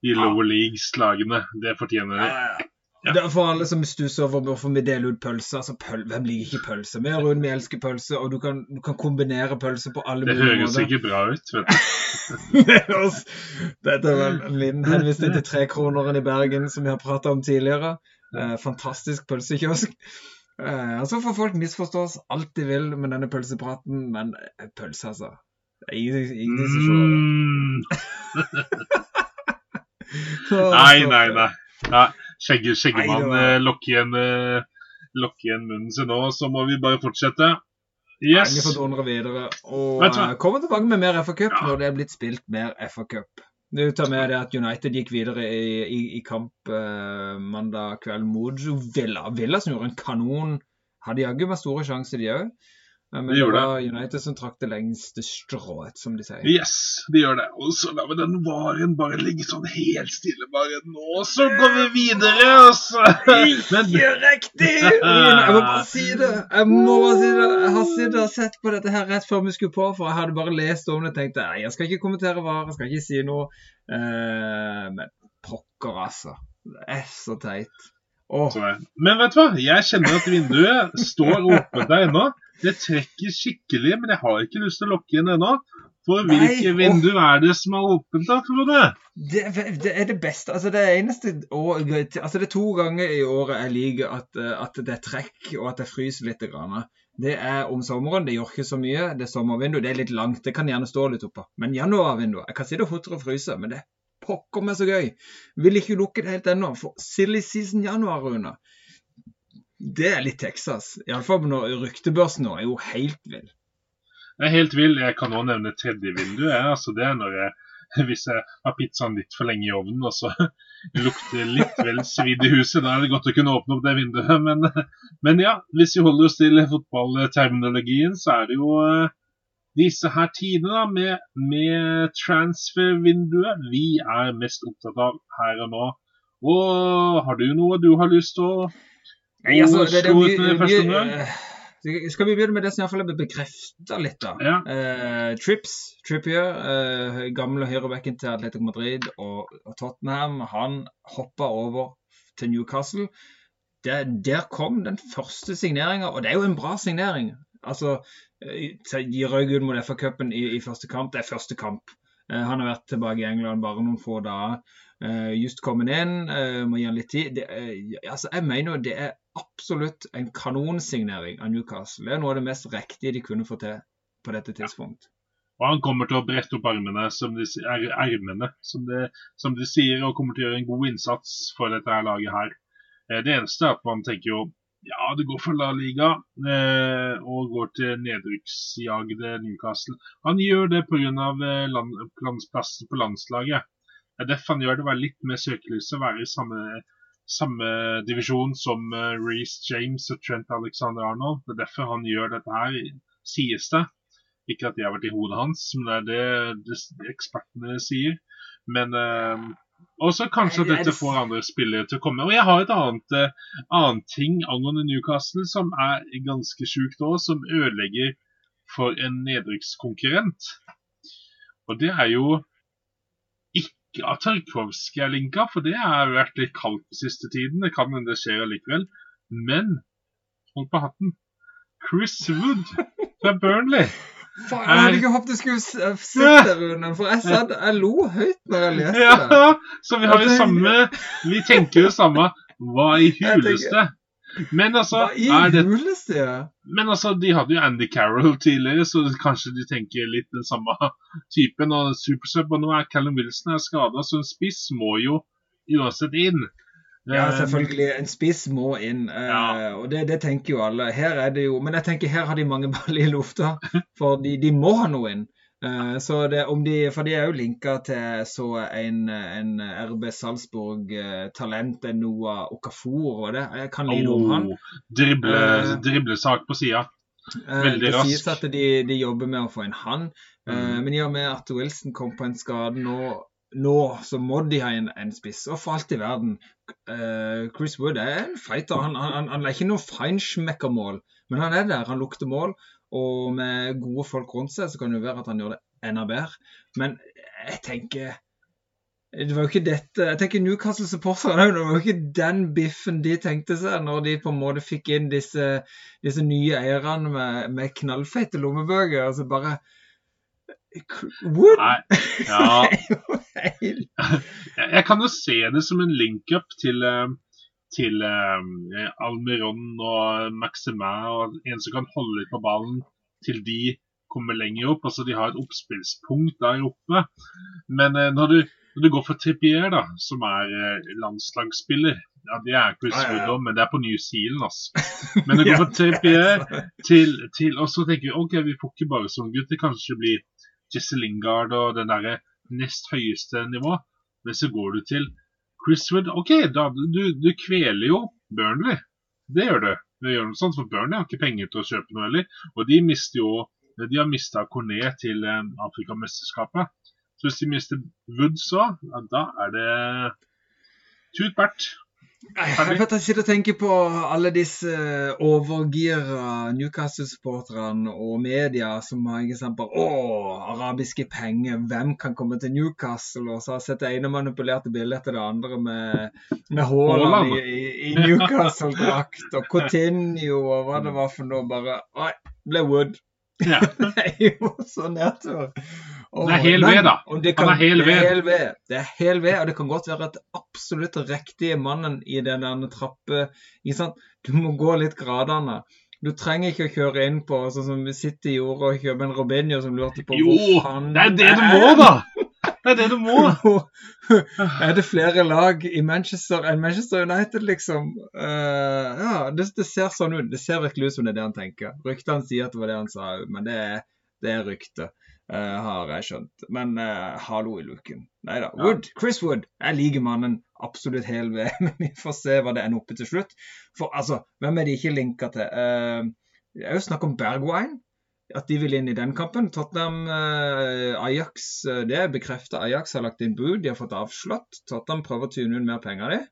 de lower leagues-lagene. Det fortjener de. Ja. Det er for alle som stusser over hvorfor vi deler ut pølser. altså pøl Hvem liker ikke pølse? Vi rundt, vi elsker pølse, og du kan, du kan kombinere pølse på alle mulige måter. Det høres ikke bra ut, vet du. Dette er vel en liten henvisning til Trekroneren i Bergen, som vi har prata om tidligere. Eh, fantastisk pølsekiosk. Eh, altså får folk misforstå oss alt de vil med denne pølsepraten, men eh, pølse, altså. Det er ingen, ingen som slår det. nei, nei, nei. nei. Skjegge, skjeggemann eh, lokker igjen, eh, igjen munnen sin nå, så må vi bare fortsette. Yes. Nei, vi får dundre videre. Og kommer tilbake med mer FA-cup ja. når det er blitt spilt mer FA-cup. Du tar med det at United gikk videre i, i, i kamp eh, mandag kveld mot Villa. Villa som gjorde en kanon. Hadde jaggu meg store sjanser, de òg. Men det, det var United som trakk det lengste strået, som de sier. Yes, de gjør det. Og så lar vi den varen bare ligge sånn helt stille bare nå, så går vi videre, altså. Ikke riktig! Jeg må bare si det. Jeg må bare si det. Jeg har sittet og sett på dette her rett før vi skulle på, for jeg hadde bare lest om det og tenkte jeg skal ikke kommentere var, jeg skal ikke si noe. Uh, men pokker, altså. Det er så teit. Oh. Men vet du hva? Jeg kjenner at vinduet står åpent der ennå. Det trekker skikkelig, men jeg har ikke lyst til å lukke igjen ennå. For hvilke Nei, vindu er det som er åpent, da, Frode? Det, det, er det beste. Altså, det eneste år, altså, det er to ganger i året jeg liker at, eh, at det er trekk og at det fryser litt. Grann. Det er om sommeren. Det gjør ikke så mye. Det er sommervindu. Det er litt langt. Det kan gjerne stå litt oppå. Men januarvinduet Jeg kan sitte og hutre og fryse, men det er pokker meg så gøy. Vil ikke lukke det helt ennå. For silly season januar, Rune. Det er litt Texas. Iallfall når ryktebørsen nå er jo helt vill. Jeg er helt vill. Jeg kan òg nevne tredje vindu. Altså, det er når jeg, hvis jeg har pizzaen litt for lenge i ovnen og så lukter litt vel svidd i huset, da er det godt å kunne åpne opp det vinduet. Men, men ja, hvis vi holder oss til fotballterminologien, så er det jo eh, disse her tidene da, med, med transfer-vinduet vi er mest opptatt av her og nå. Og har du noe du har lyst til å Nei, altså, det, det det, mye uh, Skal vi begynne med det som iallfall er bekrefta litt, da. Ja. Uh, Trips, Trippier, uh, gamle høyrebacken til Atletico Madrid og, og Tottenham, han hoppa over til Newcastle. Der, der kom den første signeringa, og det er jo en bra signering. Altså, De røyk ut mot FA-cupen i, i, første kamp. Det er første kamp. han har vært tilbake i England bare noen få dager. just kommet inn, må gi han litt tid. Det, altså, jeg mener jo det er absolutt en kanonsignering av Newcastle. Det er noe av det mest riktige de kunne få til på dette tidspunkt. Og han kommer til å brette opp armene, som de, ermene, som de, som de, sier, og kommer til å gjøre en god innsats for dette her laget her. Eh, det eneste er at man tenker jo ja, det går for La Liga eh, og går til nedrykksjagede Newcastle. Han gjør det pga. Eh, land, landsplassen på landslaget. Det er derfor han gjør det. Være litt mer søkelyset, være i samme samme divisjon som uh, Reece James og Trent Alexander Arnold. Det er derfor han gjør dette her sies det. Ikke at jeg har vært i hodet hans, men det er det, det, det ekspertene sier. Men eh, også kanskje at dette får andre spillere til å komme. Og jeg har et annet, eh, annet ting angående Newcastle som er ganske sjukt òg, som ødelegger for en nedrykkskonkurrent. Og det er jo ikke Tarkovskij er linka, for det har vært litt kaldt den siste tiden. Det kan hende det skjer allikevel. Men hold på hatten. Chris Wood fra Burnley. Faen, jeg hadde ikke håpet du skulle sitte, eh, Rune, for jeg, satt, jeg lo høyt når jeg leste det. Ja, så vi har jo samme Vi tenker jo samme. Hva i huleste? Men altså, Hva i det, huleste? men altså, de hadde jo Andy Carroll tidligere, så kanskje de tenker litt den samme typen. Og Supersub, og nå er Callum Wilson er skada, så en spiss må jo uansett inn. Ja, Eh, selvfølgelig. En spiss må inn. eh, Ja. Og det, det tenker jo alle. Her er det jo Men jeg tenker her har de mange baller i lufta. For de, de må ha noe inn. Eh, så det, om de, for de er jo linka til så en, en RB Salzburg-talent, en Noah Okafor var det. Jeg kan lide om han. oh, drible, uh, driblesak på sida. Veldig veldig det sies at de, de jobber med å få en han. Eh, Mm. Men i og med at Wilson kom på en skade nå, nå så må de ha en, en spiss. Og for alt i verden, Uh, Chris Wood er en fighter. Han, han, han er ikke noe feinschmeckermål, men han er der. Han lukter mål. Og med gode folk rundt seg, så kan det jo være at han gjør det enda bedre. Men jeg tenker det var jo ikke dette Jeg tenker Newcastle-supporterne Det var jo ikke den biffen de tenkte seg når de på en måte fikk inn disse, disse nye eierne med, med knallfeite lommebøker. Altså bare Wood Nei, ja. Jeg, kan jo se det som en link-up til, eh, til eh, Almiron og Maximin og en som kan holde litt på ballen til de kommer lenger opp. Altså De har et oppspillspunkt der oppe. Men eh, når, du, når du går for Trippier, da, som er eh, landslagsspiller ja, Det er Chris Ja, ja, ja. Men det er på New Zealand, altså. Men du går for Trippier til, til Og så tenker vi ok, vi får ikke bare sånn kanskje det blir Jesse Lingard og den derre nest høyeste nivå. Men så går du til Chris Wood. OK, da, du, du kveler jo Burnley. Det gjør du. Det gjør noe sånt, For Burnley har ikke penger til å kjøpe noe heller. Og de mister jo de har mista Cornet til eh, Afrikamesterskapet. Så hvis de mister Wood så, ja, da er det tut bært. Jeg vet jeg sitter og tenker på alle disse overgira Newcastle-supporterne og media som har eksempel Å, arabiske penger, hvem kan komme til Newcastle? Og så har jeg sett det ene manipulerte bildet etter det andre med, med Haaland i, i, Newcastle-drakt og Coutinho og hva det var for noe. Bare Oi, ble Wood. Ja. Det er jo så nedtur. Og- Det er hel ved, da. det Han er hel ved. hel ved. Det er hel ved, og det kan godt være at absolutt riktige mannen i den der trappe? Du må gå litt gradene. Du trenger ikke å kjøre inn på sånn som i jord og kjøper en Robinho som lurte på Jo, hvor faen det er det du må, da! Det er det du må. er det flere lag i Manchester enn Manchester United, liksom? Uh, ja, det, det ser sånn ut. Det ser virkelig ut som det er det han tenker. Ryktene sier at det var det han sa, men det er, det er rykte, eh, har jeg skjønt. Men uh, hallo i luken. Nei da. Wood, Chris Wood. Jeg liker mannen absolutt hel ved, men vi får se hva det ender opp i til slutt. For altså, hvem er de ikke linka til? Uh, det er jo snakk om Bergwijn. At de vil inn i den kampen. Tottenham, Ajax, det er bekrefta. Ajax har lagt inn bud, de har fått avslått. Tottenham prøver å tune ut mer penger, de.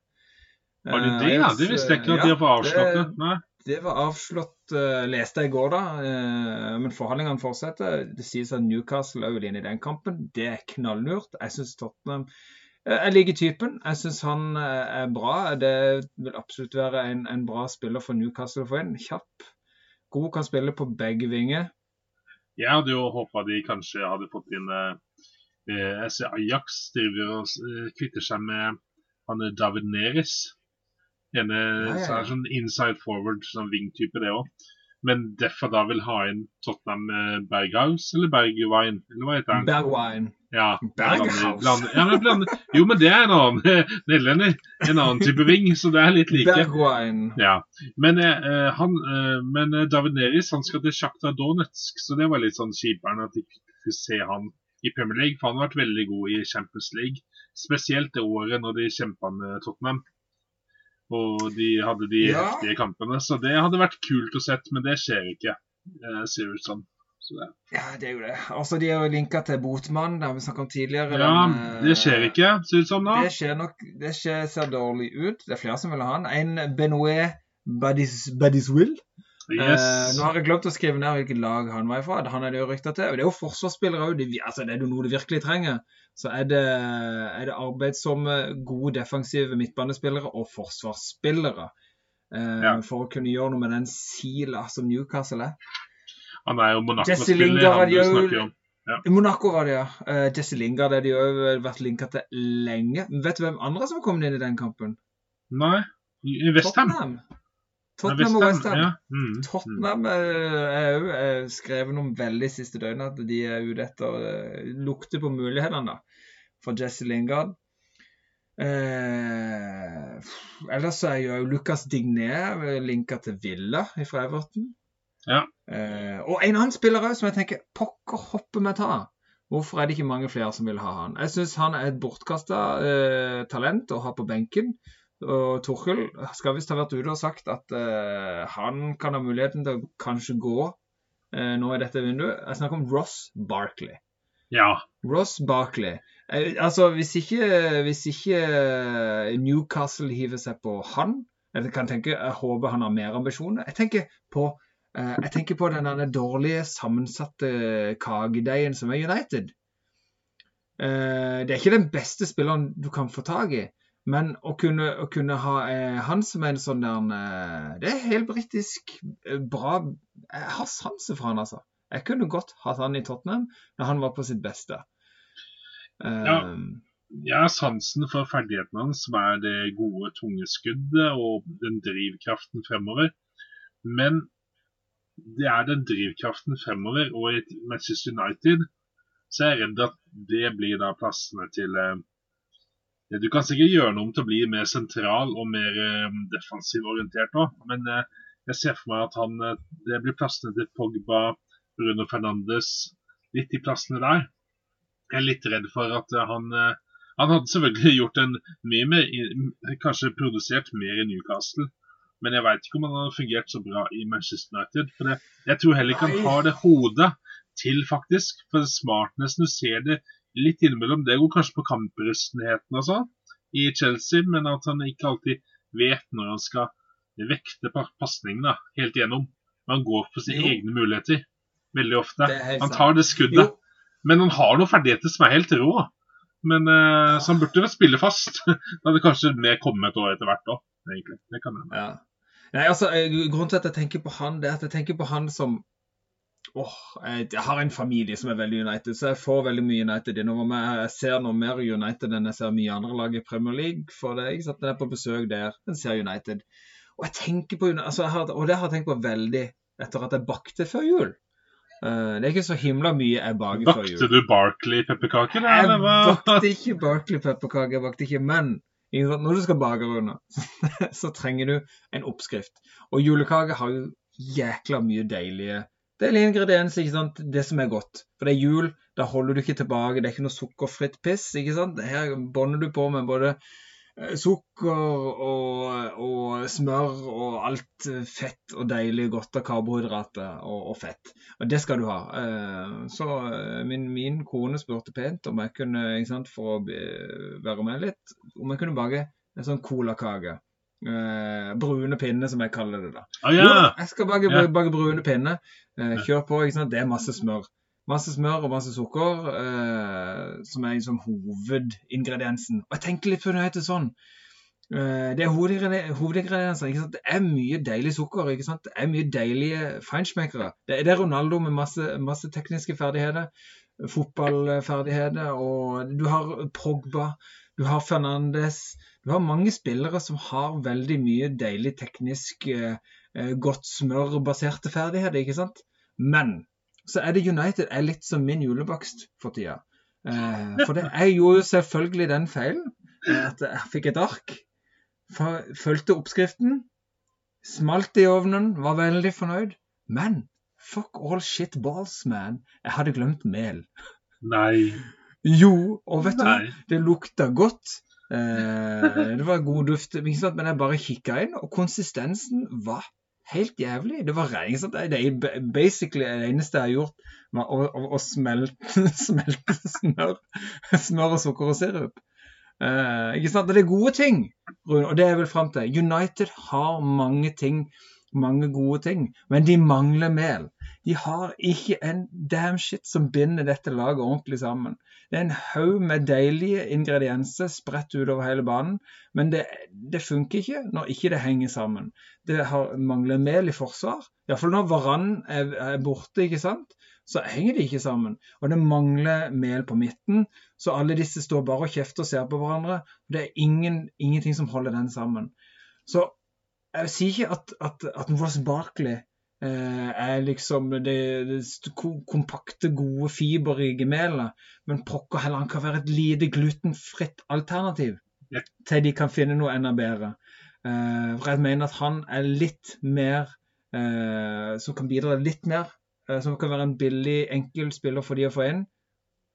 Har de det det, ja? Det visste jeg ikke at ja, de har fått avslått det. det. Nei. Det var avslått, eh, leste i går, da. Uh, men forhandlingene fortsetter. Det sies at Newcastle er vil inn i den kampen. Det er knalllurt. Jeg syns Tottenham eh, Jeg liker typen. Jeg syns han er bra. Det vil absolutt være en, en bra spiller for Newcastle å få inn. Kjapp. God, kan spille på begge vinger. Jeg hadde jo håpa de kanskje hadde fått inn eh, Jeg ser Ajax driver og kvitter seg med han David Neres. Ene Ja, ja, er sånn inside forward, sånn wing-type, det òg. Men derfor da vil ha inn Tottenham eh, Berghaus eller Bergwine, eller hva heter han? Bergwijn. Ja, Berghaus. blander- blander- ja, blander- jo, men det er en annen nederlender. En annen type wing, så det er litt like. Bergwijn. Ja, men, eh, han, eh, men eh, David Neris han skal til Sjakta Donetsk, så det var litt sånn kjipere at de fikk se han i Premier League. For han har vært veldig god i Champions League, spesielt det året når de kjempa med Tottenham. Og de hadde de Ja. heftige kampene, så det hadde vært kult å sett, men det skjer ikke. eh, ser ut som. Det. Ja, det er jo det. Altså, De er jo linka til Botmann, har vi snakket om tidligere. Ja, Den, eh, det skjer ikke, ser ut som nå. Det skjer nok Det skjer, ser dårlig ut. Det er flere som vil ha han. En Benoit Badis, Badiswill. Eh, Uh, nå har jeg glemt å skrive ned hvilket lag han var ifra. Han er det jo rykta til. Og det er jo forsvarsspillere òg. Altså, det er jo noe du virkelig trenger. Så er det, er det arbeidsomme, gode defensive midtbanespillere og forsvarsspillere. Uh, Ja. For å kunne gjøre noe med den sila som Newcastle er. Han er jo Monaco-spiller, han du snakker om. I Monaco var det, ja. Uh, Jesse Lingard er de jo vært linka til lenge. Men Vet du hvem andre som kom inn i den kampen? Nei, i Westham. Tottenham. Og Westham. Ja. Mm. mm. Tottenham eh, er òg skrevet om veldig siste døgnet at de er ute etter eh, Lukter på mulighetene for Jesse Lingard. Eh, ellers er jo Lucas Digné linka til Villa fra Everton. Ja. Eh, og en annen spiller òg som jeg tenker pokker hopper med ta. Hvorfor er det ikke mange flere som vil ha han? Jeg syns han er et bortkasta eh, talent å ha på benken. Og Torkel skal visst ha vært ute og sagt at uh, han kan ha muligheten til å kanskje gå uh, nå i dette vinduet. Jeg snakker om Ross Barkley. ja. Ross Barkley. Uh, altså, hvis ikke, hvis ikke Newcastle hiver seg på han Jeg kan tenke, jeg håper han har mer ambisjoner. Jeg tenker på jeg tenker på den dårlige, sammensatte kagedeigen som er United. Det er ikke den beste spilleren du kan få tak i. Men å kunne, å kunne ha eh, han som en sånn der eh, Det er helt britisk eh, bra Jeg har sansen for han, altså. Jeg kunne godt hatt han i Tottenham når han var på sitt beste. Eh, Ja. Jeg har sansen for ferdighetene hans, som er det gode, tunge skuddet og den drivkraften fremover. Men det er den drivkraften fremover, og i Manchester United så er jeg redd at det blir da plassene til eh, Du kan sikkert gjøre noe om til å bli mer sentral og mer eh, defensiv orientert òg, men eh, jeg ser for meg at han eh, det blir plassene til Pogba, Bruno Fernandes, litt de plassene der. Jeg er litt redd for at eh, han eh, Han hadde selvfølgelig gjort en mye mer Kanskje produsert mer i Newcastle. Men jeg veit ikke om han hadde fungert så bra i Manchester United. For det, jeg tror heller ikke han har det hodet til, faktisk. For smartnessen, du ser det litt innimellom. Det går kanskje på kamprustenheten og sånn i Chelsea, men at han ikke alltid vet når han skal vekte pa- pasningen da, helt igjennom. Han går for sine Jo. egne muligheter veldig ofte. Han tar det skuddet. Jo, Men han har noen ferdigheter som er helt rå. Men uh, Så han burde spille fast. Da hadde kanskje mer kommet et år etter hvert òg, egentlig. Det kan hende. Ja. Nei, altså, eh, Grunnen til at jeg tenker på han, det er at jeg tenker på han som Åh, jeg, jeg har en familie som er veldig United, så jeg får veldig mye United innover meg. Jeg ser noe mer United enn jeg ser mye andre lag i Premier League. For det, ikke sant? Når er på besøk der, den ser United. Og jeg tenker på altså, jeg har, og det har jeg tenkt på veldig etter at jeg bakte før jul. Uh, det er ikke så himla mye jeg baker før jul. Bakte du Barkley-pepperkaker? Jeg bakte ikke Barkley-pepperkaker, jeg bakte ikke, men når du skal bake Rune, så trenger du en oppskrift. Og julekake har jo jækla mye deilige deilige ingredienser, ikke sant? Det som er godt. For det er jul, da holder du ikke tilbake, det er ikke noe sukkerfritt piss, ikke sant? Her bånder du på med både eh, sukker og, og smør og alt eh, fett og deilig godt av karbohydrater og, og fett. Og det skal du ha. Eh, Så min, min kone spurte pent om jeg kunne, ikke sant, for å være med litt, om jeg kunne bake en sånn colakake. Eh, brune pinne, som jeg kaller det. da. Å Jo, jeg skal bake, yeah. bake brune pinne. Uh, kjør på. ikke sant? Det er masse smør. Masse smør og masse sukker, uh, som er liksom hovedingrediensen. Og jeg tenker litt på det heter sånn. Eh, det er hovedingredienser. ikke sant? Det er mye deilig sukker. ikke sant? Det er mye deilige feinschmeckere. Det, det er Ronaldo med masse, masse tekniske ferdigheter. Fotballferdigheter. Og du har Progba. Du har Fernandes. Du har mange spillere som har veldig mye deilig teknisk eh, eh, godt smørbaserte ferdigheter, ikke sant? Men så er det United er litt som min julebakst for tida. Eh, for det, jeg gjorde jo selvfølgelig den feilen at jeg fikk et ark, fulgte oppskriften, smalt i ovnen, var veldig fornøyd. Men fuck all shit balls, man. Jeg hadde glemt mel. Nei. Jo, og vet du hva? Det lukta godt. Eh, det var god duft, men jeg bare kikka inn, og konsistensen var helt jævlig. Det var regning, sant? Det er basically det eneste jeg har gjort, var å, å, å smelte, smelte smør, smør og sukker og sirup. Eh, ikke sant? Det er gode ting, Rune, og det er jeg vel fram til. United har mange ting, mange gode ting, men de mangler mel. De har ikke en damn shit som binder dette laget ordentlig sammen. Det er en haug med deilige ingredienser spredt utover hele banen, men det, det funker ikke når ikke det henger sammen. Det har, mangler mel i forsvar. Iallfall når Varan er, er borte, ikke sant? så henger de ikke sammen. Og det mangler mel på midten, så alle disse står bare og kjefter og ser på hverandre. Det er ingen, ingenting som holder den sammen. Så jeg sier ikke at, at, at Ross Barkley er liksom det, det kompakte, gode, fiberrike melet, men pokker heller kan være et lite glutenfritt alternativ Ja. til de kan finne noe enda bedre. Eh, for jeg mener at han er litt mer eh, Som kan bidra litt mer. eh, som kan være en billig, enkel spiller for de å få inn.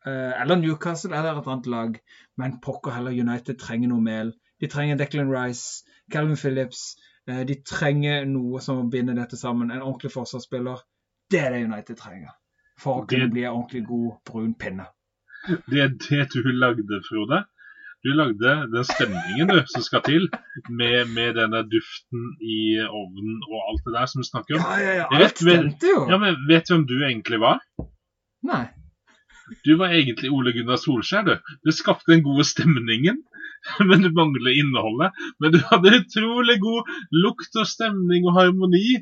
Eh, eller Newcastle eller et annet lag. Men pokker heller United trenger noe mel. De trenger Declan Rice, Calvin Phillips. Eh, de trenger noe som binder dette sammen. En ordentlig forsvarsspiller. Det er det United trenger. For å kunne Det- bli en ordentlig god brun pinne. Det er det du lagde, Frode. Du lagde den stemningen du, som skal til, med, med denne duften i ovnen og alt det der som du snakker om. Ja, ja, ja. Vet, Alt stemte jo. Ja, men Vet du hvem du egentlig var? Nei. Du var egentlig Ole Gunnar Solskjær, du. Du skapte den gode stemningen, men du mangler innholdet. Men du hadde utrolig god lukt og stemning og harmoni.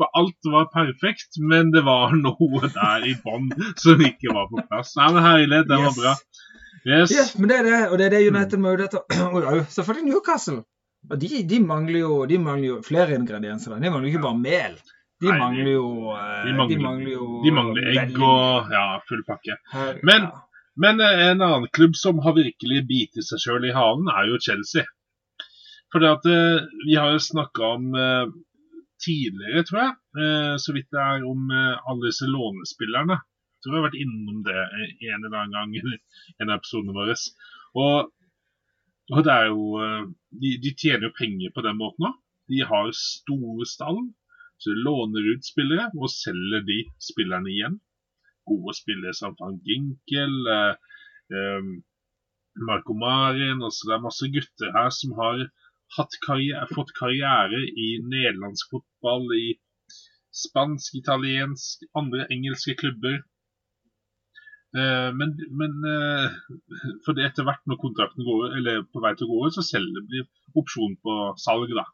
For alt var perfekt, men det var noe der i bånn som ikke var på plass. Nei, men Herlighet, det var bra. Yes. Yes, men det er det, og det er det United må ut etter. Og selvfølgelig Newcastle. Og de, de, mangler jo, de mangler jo flere ingredienser. De mangler jo ikke bare mel. De mangler jo eh, de mangler- De mangler jo De mangler egg og ja, full pakke. Men- ja. Men eh, en annen klubb som har virkelig bitet seg sjøl i halen, er jo Chelsea. Fordi at eh, vi har jo snakka om eh, tidligere, tror jeg, så vidt det er om alle disse lånespillerne. Jeg tror vi har vært innom det en eller annen gang i en av episodene våre. Og, og det er jo de, de tjener jo penger på den måten òg. De har store stall, så de låner ut spillere og selger de spillerne igjen gode spillere som Van Ginkel, eh, eh, Marco Marin altså Det er masse gutter her som har karriere, fått karriere i nederlandsk fotball, i spansk, italiensk, andre engelske klubber. Eh, men men for det etter hvert når kontrakten går, eller på vei til å gå ut, så selger blir opsjon på salg. da.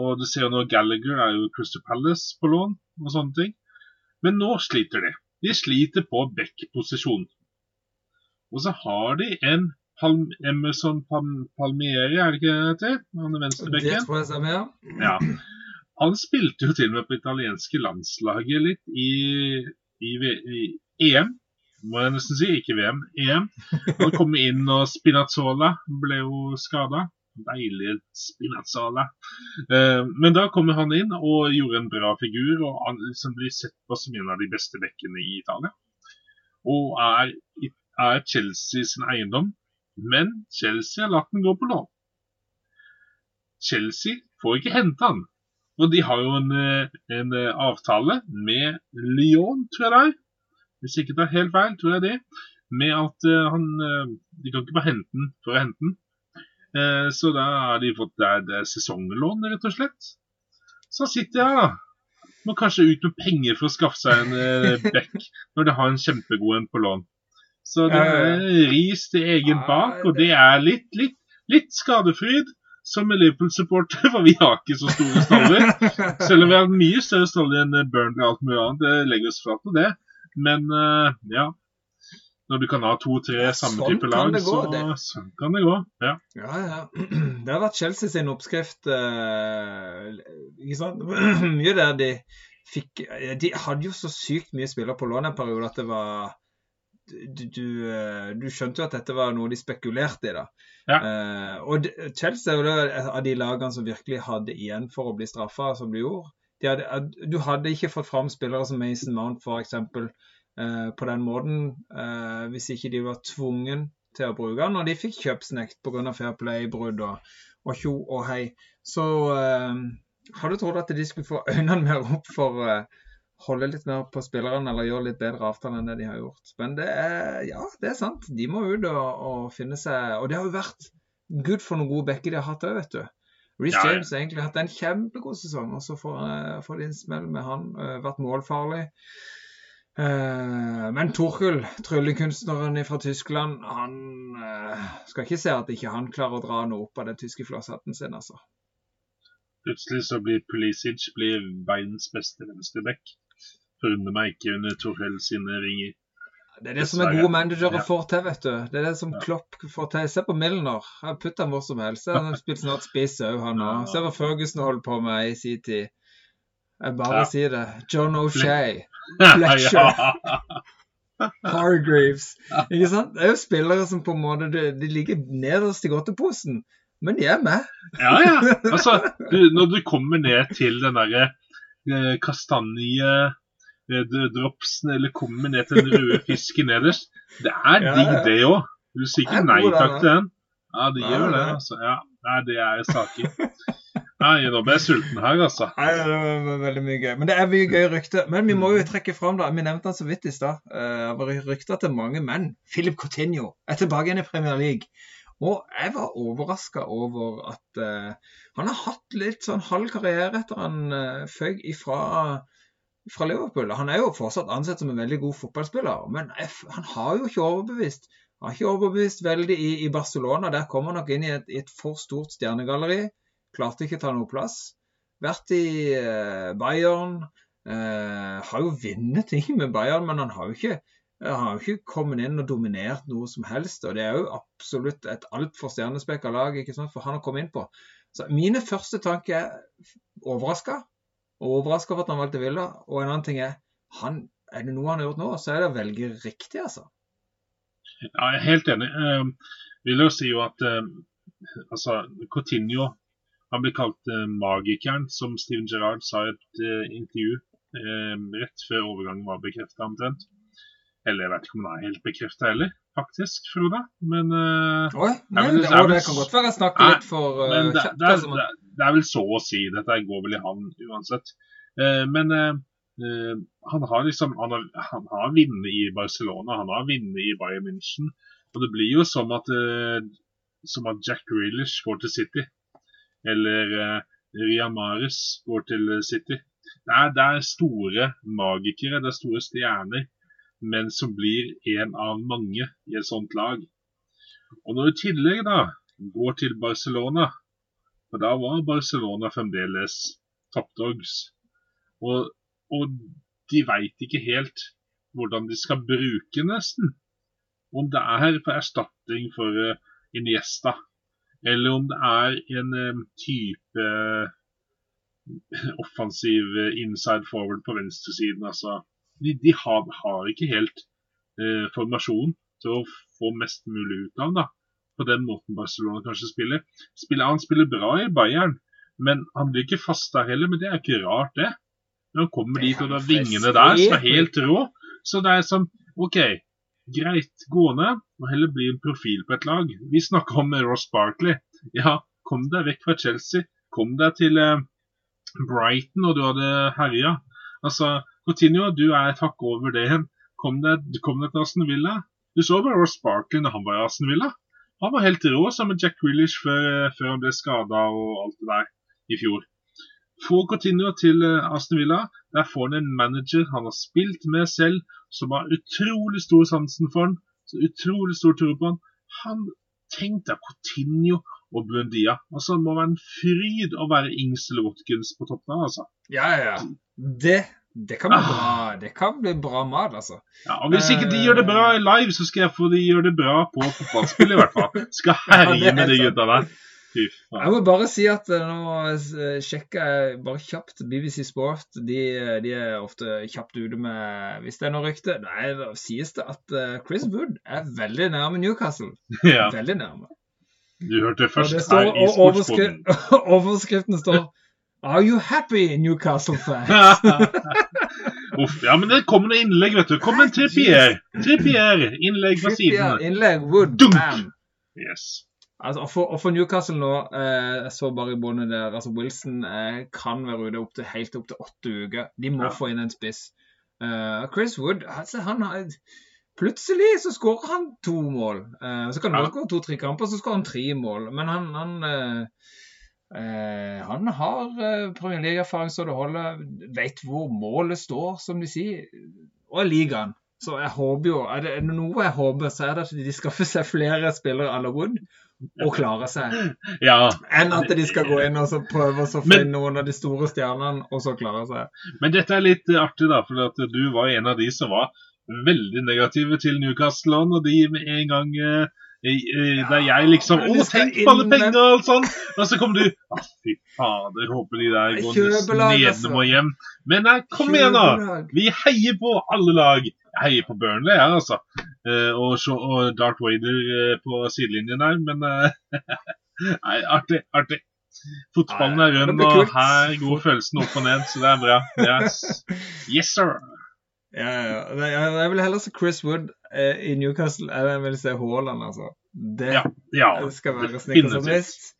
Og du ser jo nå Gallagher er jo Crystal Palace på lån og sånne ting. Men nå sliter de. De sliter på back-posisjon. Og så har de en Palm Emerson Palm Palmieri, er det ikke det heter? Han er Det venstrebekken. jeg stemmer, ja. Ja. Han spilte jo til og med på italienske landslaget litt i, i, V- i EM, må jeg nesten si. Ikke VM, EM. Han kom inn, og Spinazzola ble jo skada. Deilig Spinazzola. Eh, men da kommer han inn og gjorde en bra figur, og han liksom blir sett på som en av de beste bekkene i Italia. Og er, er Chelsea sin eiendom. Men Chelsea har latt den gå på lån. Chelsea får ikke hente han. Og de har jo en, eh, en eh, avtale med Lyon, tror jeg det er. Hvis ikke det er helt feil, tror jeg det. Med at han De kan ikke bare hente den for å hente den. Eh, så da har de fått det, er- det er sesonglån, rett og slett. Så sitter jeg da. Må kanskje ut med penger for å skaffe seg en bekk når de har en kjempegod en på lån. Så det er ris til egen bak, og det- er litt, litt, litt skadefryd. Som Liverpool-supporter, for vi har ikke så store staller. Selv om vi har mye større staller enn Burnley og alt mulig annet. Det legger oss flat på det. Men eh, ja. Når du kan ha to-tre samme sånn type lag, gå, så det. sånn kan det gå. Ja. Ja, ja. Det har vært Chelsea sin oppskrift. eh? Mye der de fikk De hadde jo så sykt mye spillere på lån en periode at det var du, du, eh, du skjønte jo at dette var noe de spekulerte i, da. Ja. Uh, og Chelsea er jo et av de lagene som virkelig hadde igjen for å bli straffa, som de gjorde. De hadde, du hadde ikke fått fram spillere som Mason Mount, f.eks., eh, på den måten eh, hvis ikke de var tvungen til å bruke den, og de fikk kjøpsnekt pga. Fair Play-brudd og, og tjo og hei. Så, eh, hadde trodd at de skulle få øynene mer opp for å holde litt mer på spillerne eller gjøre litt bedre avtaler enn det de har gjort. Men det er, ja, det er sant. De må ut og, og finne seg Og det har jo vært good for noen gode bekker de har hatt òg, vet du. Reece Ja, ja. James har egentlig hatt en kjempegod sesong, og så får, eh, får de en smell med han. eh, vært målfarlig. Eh, men Torkel, tryllekunstneren fra Tyskland, han eh, skal ikke se at ikke han klarer å dra noe opp av den tyske flosshatten sin, altså. Plutselig så blir Pulisic blir verdens beste venstreback. Forundrer meg ikke under Torell sine ringer. Det er det som er gode managere Ja. får til, vet du. Det er det som Ja. Klopp får til. Se på Milner. Putt han hvor som helst. Han har spilt snart spiss òg, han òg. Se hva Ferguson holder på med i sin tid. Jeg bare Ja. sier det. John O'Shay, Fletcher. Hargreaves. Ikke sant? Det er jo spillere som på en måte De, de ligger nederst i godteposen, men de er med. ja, ja. Altså, du, når du kommer ned til den derre eh, kastanje eh, eller kommer ned til den røde fisken nederst, det er Ja, digg, det òg. Du sier er ikke nei takk til den. Ja, de Ja, gjør det. altså. Ja, Nei, det er saker. Nei, nå ble jeg sulten her, altså. Nei, det var veldig mye gøy. Men det er mye gøy rykte. Men vi må jo trekke fram, da. Vi nevnte han så vidt i stad. Eh, Det var rykter til mange menn. Philip Coutinho er tilbake igjen i Premier League. Og jeg var overraska over at uh, han har hatt litt sånn halv karriere etter han uh, føyk ifra fra Liverpool. Han er jo fortsatt ansett som en veldig god fotballspiller, men f- han har jo ikke overbevist. Han har ikke overbevist veldig i, i Barcelona. Der kommer han nok inn i et, i et for stort stjernegalleri. Klarte ikke å ta noe plass. Vært i eh, Bayern. eh, har jo vunnet ting med Bayern, men han har jo ikke har ikke kommet inn og dominert noe som helst. Og det er jo absolutt et altfor stjernespekka lag ikke sant, for han å komme inn på. Så mine første tanker er overraska. Overraska over at han valgte Villa. Og en annen ting er han, er det noe han har gjort nå, så er det å velge riktig, altså. Ja, jeg er helt enig. Uh, Villa jo jo at eh, altså, Coutinho han ble kalt eh, magikeren, som Steven Gerrard sa i et eh, intervju eh, rett før overgangen var bekrefta omtrent. Eller jeg vet ikke om den er helt bekrefta heller, faktisk, Frode. Men, eh, Oi, det, kan godt være jeg snakker Nei, litt for uh, men det, kjapt. det, er, altså, det, det er vel så å si. Dette går vel i havn uansett. Eh, men eh, eh, han har liksom han har, han har vunnet i Barcelona, han har vunnet i Bayern München. Og det blir jo som at, eh, som at Jack Grealish går til City. Eller Ria Riyad Mahrez går til City. Det er, det er store magikere, det er store stjerner, men som blir en av mange i et sånt lag. Og når du i tillegg da går til Barcelona, for da var Barcelona fremdeles toppdogs, og, og de veit ikke helt hvordan de skal bruke nesten. Om det er for erstatning for eh, Iniesta, eller om det er en type eh, offensiv eh, inside forward på venstresiden. Altså, de, de har, har ikke helt eh, formasjon til å få mest mulig ut av da. På den måten Barcelona kanskje spiller. spiller. Han spiller bra i Bayern, men han blir ikke fast der heller. Men det er ikke rart, det. Når han kommer dit, og er vingene der som er helt rå. Så det er sånn OK, greit, gå ned, og heller bli en profil på et lag. Vi snakker om Ross Barkley. Ja, kom deg vekk fra Chelsea. Kom deg til eh, Brighton, og du hadde herja. Altså, Coutinho, du er et hakk over det hen. Kom deg, kom deg til Aston Villa. Du så bare Ross Barkley når han var i Aston Villa. Han var helt rå sammen med Jack Willish før, før han ble skada og alt det der i fjor. Få Coutinho til eh, Aston Villa. Der får han en manager han har spilt med selv, som har utrolig stor sansen for han. Så utrolig stor tro på han. Han Tenk deg Coutinho og Buendia. Altså, det må være en fryd å være Ings eller Watkins på toppen av, altså. Ja, ja. Det, det, kan bli Ah. bra, det kan bli bra mat, altså. Ja, og Hvis ikke de gjør det bra i live, så skal jeg få de gjøre det bra på fotballspill, i hvert fall. Skal herje Ja, med de gutta der. Jeg må bare si at eh, nå eh, sjekker jeg bare kjapt BBC Sport. De, eh, de er ofte kjapt ute med hvis det er noe rykte. Nei, da sies det at Chris Wood er veldig nærme Newcastle. Ja, Veldig nærme. du hørte Og først det står, her i Sportsboden. overskri overskriften står Are you happy, Newcastle fans? Uff, ja, men det kommer noen innlegg, vet du. Kom en Trippier. Trippier, innlegg fra siden. innlegg, Wood, Dunk. bam. Yes. Altså, for, for Newcastle nå, eh, så bare i båndet der altså Wilson eh, kan være ute opp til, helt opp til åtte uker. De må Ja. få inn en spiss. Uh, Chris Wood altså, han har, Plutselig så skårer han to mål. Uh, så kan han Ja. skåre to-tre kamper, så skårer han tre mål. Men han, han uh, Uh, han har uh, Premier League-erfaring så det holder. Vet hvor målet står, som de sier. Og jeg liker han. Så jeg håper jo, er det noe jeg håper, så er det at de skaffer seg flere spillere à la Wood og klare seg. Ja, Enn at de skal gå inn og så prøve å finne Men- noen av de store stjernene og så klare seg. Men dette er litt eh, artig, da. For at du var en av de som var veldig negative til Newcastle. Og de med en gang eh, eh, Der jeg liksom Å, tenk på alle pengene og alt sånn! Og så kom du Å, fy fader, håper de der går nesten ned altså. og hjem. Men nei, kom igjen, da! Vi heier på alle lag. Heier på Burnley, jeg, altså. Eh, og, så, og Darth Vader eh, på sidelinjen der, men eh, Nei, artig, artig. Fotballen er rund, og her går følelsen opp og ned, så det er bra. Yes, yes sir. Ja, ja. Jeg, vil heller se Chris Wood eh, i Newcastle enn jeg vil se Haaland, altså. Det Ja, ja skal være definitivt. snikker som mist.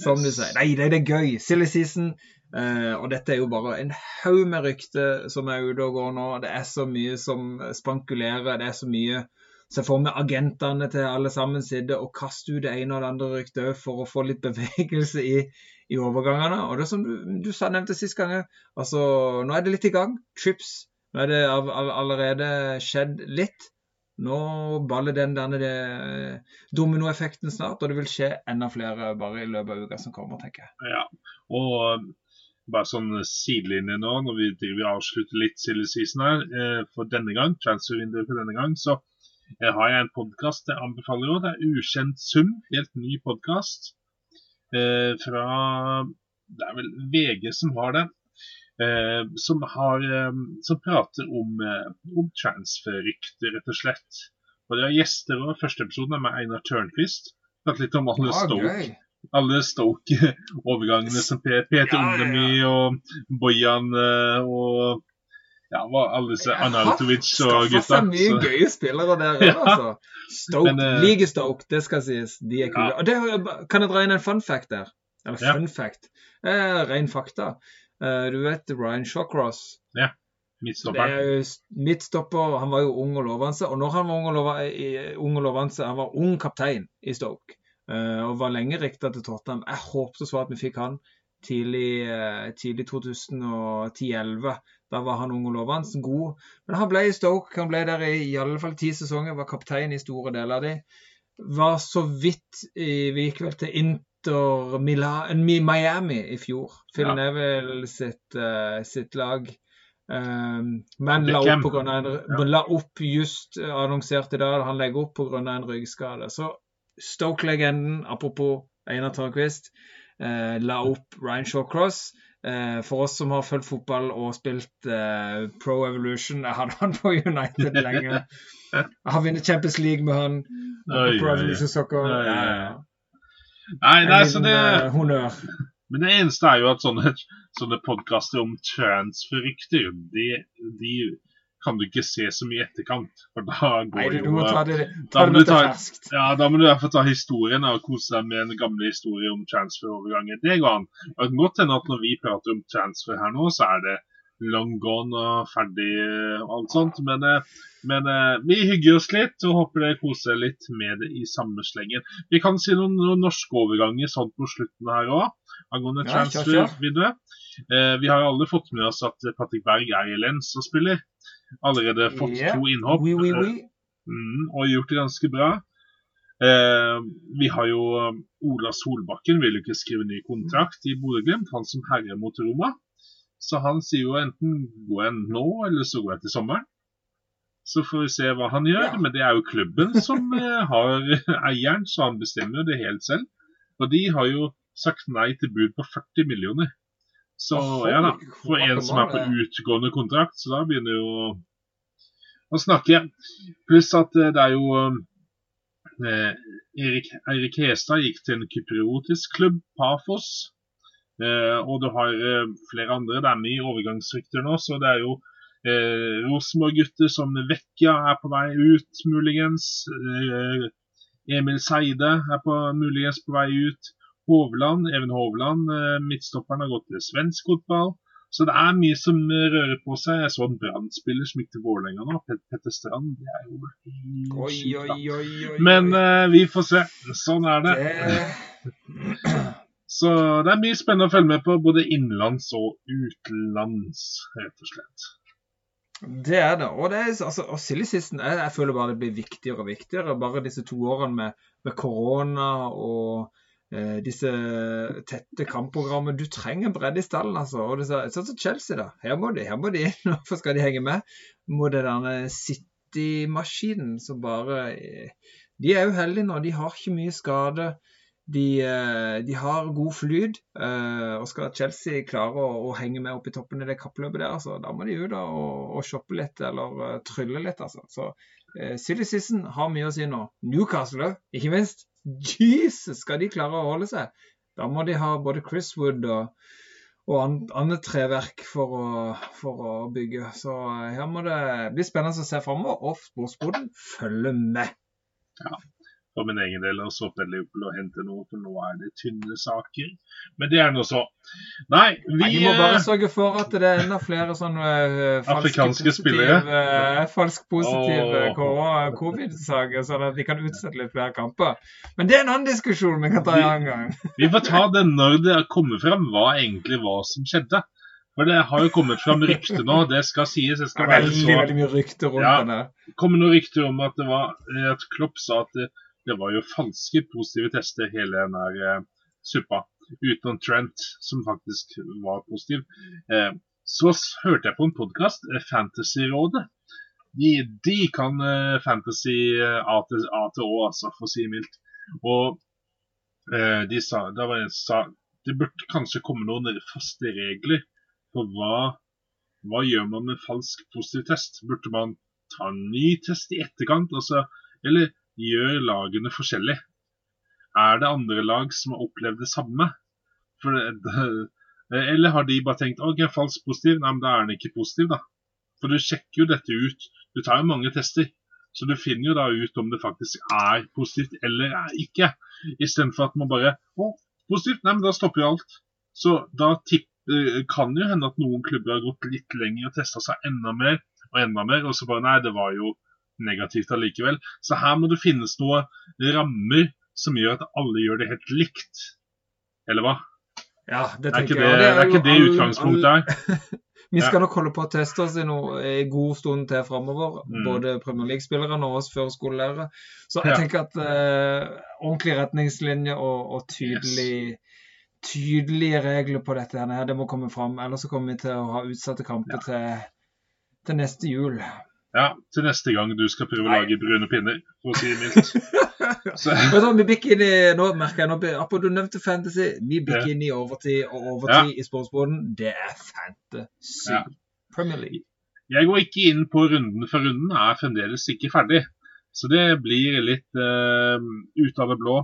Som du sier. Nei, det er gøy. Silly season. Eh, og dette er jo bare en haug med rykter som er ute og går nå. Det er så mye som spankulerer. Det er så mye Se for meg agentene til alle sammen sitter og kaster ut det ene og det andre ryktet for å få litt bevegelse i, i overgangene. Og det som du, du nevnte sist gang, altså nå er det litt i gang. Trips. Nå er det allerede skjedd litt. Nå baller den derne det, dominoeffekten snart, og det vil skje enda flere bare i løpet av uka som kommer, tenker jeg. Ja. Og bare sånn sidelinje nå, når vi driver avslutter litt silly season her, eh, for denne gang, transfervinduet for denne gang, så eh, har jeg en podkast jeg anbefaler òg. Det er Ukjent sum, helt ny podkast. Eh, fra Det er vel VG som har det. Eh, som, har, eh, som prater om, eh, om transferrykter, rett og slett. Og det har gjester òg. Første episoden er med Einar Tørnquist. Prater litt om alle Ah, Stoke. Alle Stoke-overgangene som Peter Ja, ja, ja. Undemi og Bojan eh, og ja, var alle disse Anatovic og Skaffa gutta. seg mye så- gøye spillere der Ja. altså. Stoke, Men, uh, like Stoke, det skal sies. De er kule. Ja. Og det, kan jeg dra inn en fun fact der? Eller Ja. fun fact. Eh, ren fakta. Uh, du vet Ryan Shawcross. Ja. Midtstopperen. er midtstopper. Han var jo ung og lovende. Og når han var ung og lovende, han var ung kaptein i Stoke. Eh, og var lenge rikta til Tottenham. Jeg håpte så at vi fikk han tidlig, eh, tidlig 2010-11. Da var han ung og lovende, god. Men han ble i Stoke. Han ble der i, i alle fall ti sesonger, var kaptein i store deler av de. Var så vidt i, Vi gikk vel til Inter Milan, Miami i fjor. Phil Ja. Neville sitt, uh, sitt lag. Um, men la opp, på grunn av en, Ja. la opp just annonsert i dag. Han legger opp pga. en ryggskade. Så Stoke-legenden, apropos Einar Tørnquist, eh, la opp Ryan Shawcross. Eh, for oss som har fulgt fotball og spilt eh, Pro Evolution Jeg hadde han på United lenge. Jeg har vunnet Champions League med han. Oi, Pro. Evolution Soccer. Oi, oi. Nei, nei, så det, honnør. men det eneste er jo at sånne, sånne podkaster om transferrykter, de, de kan du ikke se så mye i etterkant. For da Nei, går du, jo du må ta det, da ta det ta- Ja, Da må du i hvert fall ta historien og kose deg med en gamle historie om transferoverganger. Det går an. Og Det godt hende at når vi prater om transfer her nå, så er det long gone og ferdig og alt sånt. Men, eh, men eh, vi hygger oss litt og håper dere koser litt med det i samme slengen. Vi kan si noen, noen norske overganger sånn på slutten her òg, angående Ja, transfervinduet. Eh, vi har alle fått med oss at Patrick Berg er i Lens og spiller. Allerede fått yeah. to innhopp. Oui, oui, oui. Mm, og gjort det ganske bra. Eh, vi har jo um, Ola Solbakken vil jo ikke skrive ny kontrakt i Bodø-Glimt, han som herrer mot Roma. Så han sier jo enten går jeg nå, eller så går jeg til sommeren. Så får vi se hva han gjør. Ja. Men det er jo klubben som eh, har eieren, så han bestemmer jo det helt selv. Og de har jo sagt nei til bud på 40 millioner. Så ja da, for en som er på utgående kontrakt, så da begynner jo å snakke. Pluss at eh, det er jo eh, Erik, Erik Hestad gikk til en kypriotisk klubb, Pafos. Eh, og du har eh, flere andre. Det er mye overgangsrykter nå, så det er jo eh, Rosenborg-gutter som Vekka er på vei ut, muligens. Eh, Emil Seide er på muligens på vei ut. Hovland, Even Hovland, eh, midtstopperen, har gått til svensk fotball. Så det er mye som rører på seg. Jeg så en Brann-spiller som gikk til Vålerenga nå. Petter Strand. Det er jo Oi, oi, oi, oi. Men eh, vi får se. Sånn er det. det Så det er mye spennende å følge med på, både innenlands og utenlands, rett og slett. Det er det. Og, det er, altså, og silly season, jeg, jeg føler bare det blir viktigere og viktigere. Bare disse to årene med, med korona og eh, disse tette kampprogrammene. Du trenger bredde i stallen, altså. Og det, er sånn som Chelsea, da. Her må de, her må de inn. Hvorfor skal de henge med? Må den der City-maskinen som bare eh, De er uheldige nå. De har ikke mye skade. De, eh, de har god flyt, eh, og skal Chelsea klare å, å henge med opp i toppen i det kappløpet der, altså, da må de ut og, og shoppe litt eller eh, trylle litt. Altså. Så eh, Silly Season har mye å si nå. Newcastle òg, ikke minst. Jesus, skal de klare å holde seg? Da må de ha både Chris Wood og, og annet treverk for å, for å bygge. Så eh, her må det bli spennende å se framover, og sportsboden følger med. For min egen del å jeg Liverpool og hente noe, for nå er det tynne saker. Men det er nå så. Nei, vi Nei, de må bare eh, sørge for at det er enda flere sånne uh, Afrikanske positive, spillere. eh, falsk positive covid-saker, sånn at vi kan utsette litt flere kamper. Men det er en annen diskusjon vi kan ta en annen gang. Vi får ta det når det kommer fram hva egentlig hva som skjedde. For det har jo kommet fram rykter nå, det skal sies. Det skal være veldig, så veldig mye rykter rundt Ja. den. Det kommer noen rykter om at det var at Klopp sa at det, det var jo falske positive tester hele den der eh, suppa. Utenom Trent, som faktisk var positiv. Eh, så hørte jeg på en podkast, eh, Fantasyrådet. De, de kan fantasy A til, A til Å, altså, for å si mildt. Og de sa, det var en sa det burde kanskje komme noen faste regler for hva, hva gjør man med falsk positiv test. Burde man ta en ny test i etterkant? Altså, eller gjør lagene forskjellig? Er det andre lag som har opplevd det samme? Det, eller har de bare tenkt ok, falsk positiv, nei, men da er den ikke positiv, da. For du sjekker jo dette ut. Du tar jo mange tester. Så du finner jo da ut om det faktisk er positivt eller er ikke. Istedenfor at man bare Å, positivt? Nei, men da stopper jo alt. Så da tipp, eh, kan jo hende at noen klubber har gått litt lenger og testa seg enda mer og enda mer, og så bare Nei, det var jo negativt allikevel. Så her må det finnes noen rammer som gjør at alle gjør det helt likt. Eller hva? Ja, det Er tenker ikke det, jeg. og det, er ikke det all- utgangspunktet her? Vi skal nok holde på å teste oss i noe en god stund til framover. Mm. Både Premier League-spillere og oss førskolelærere. Så jeg Ja. tenker at eh, ordentlige retningslinjer og, og tydelig, tydelige regler på dette her, det må komme fram. Ellers så kommer vi til å ha utsatte kamper til, til neste jul. Ja, til neste gang du skal prøve å lage brune pinner, for å si det mildt. Så, Vet vi bikker inn i, nå merker jeg, nå, du nevnte fantasy, vi bikker Ja. inn i overtid, og overtid i sportsboden, det er fantasy. Ja. Premier League. jeg går ikke inn på runden, for runden er fremdeles ikke ferdig. Så det blir litt uh, ut av det blå.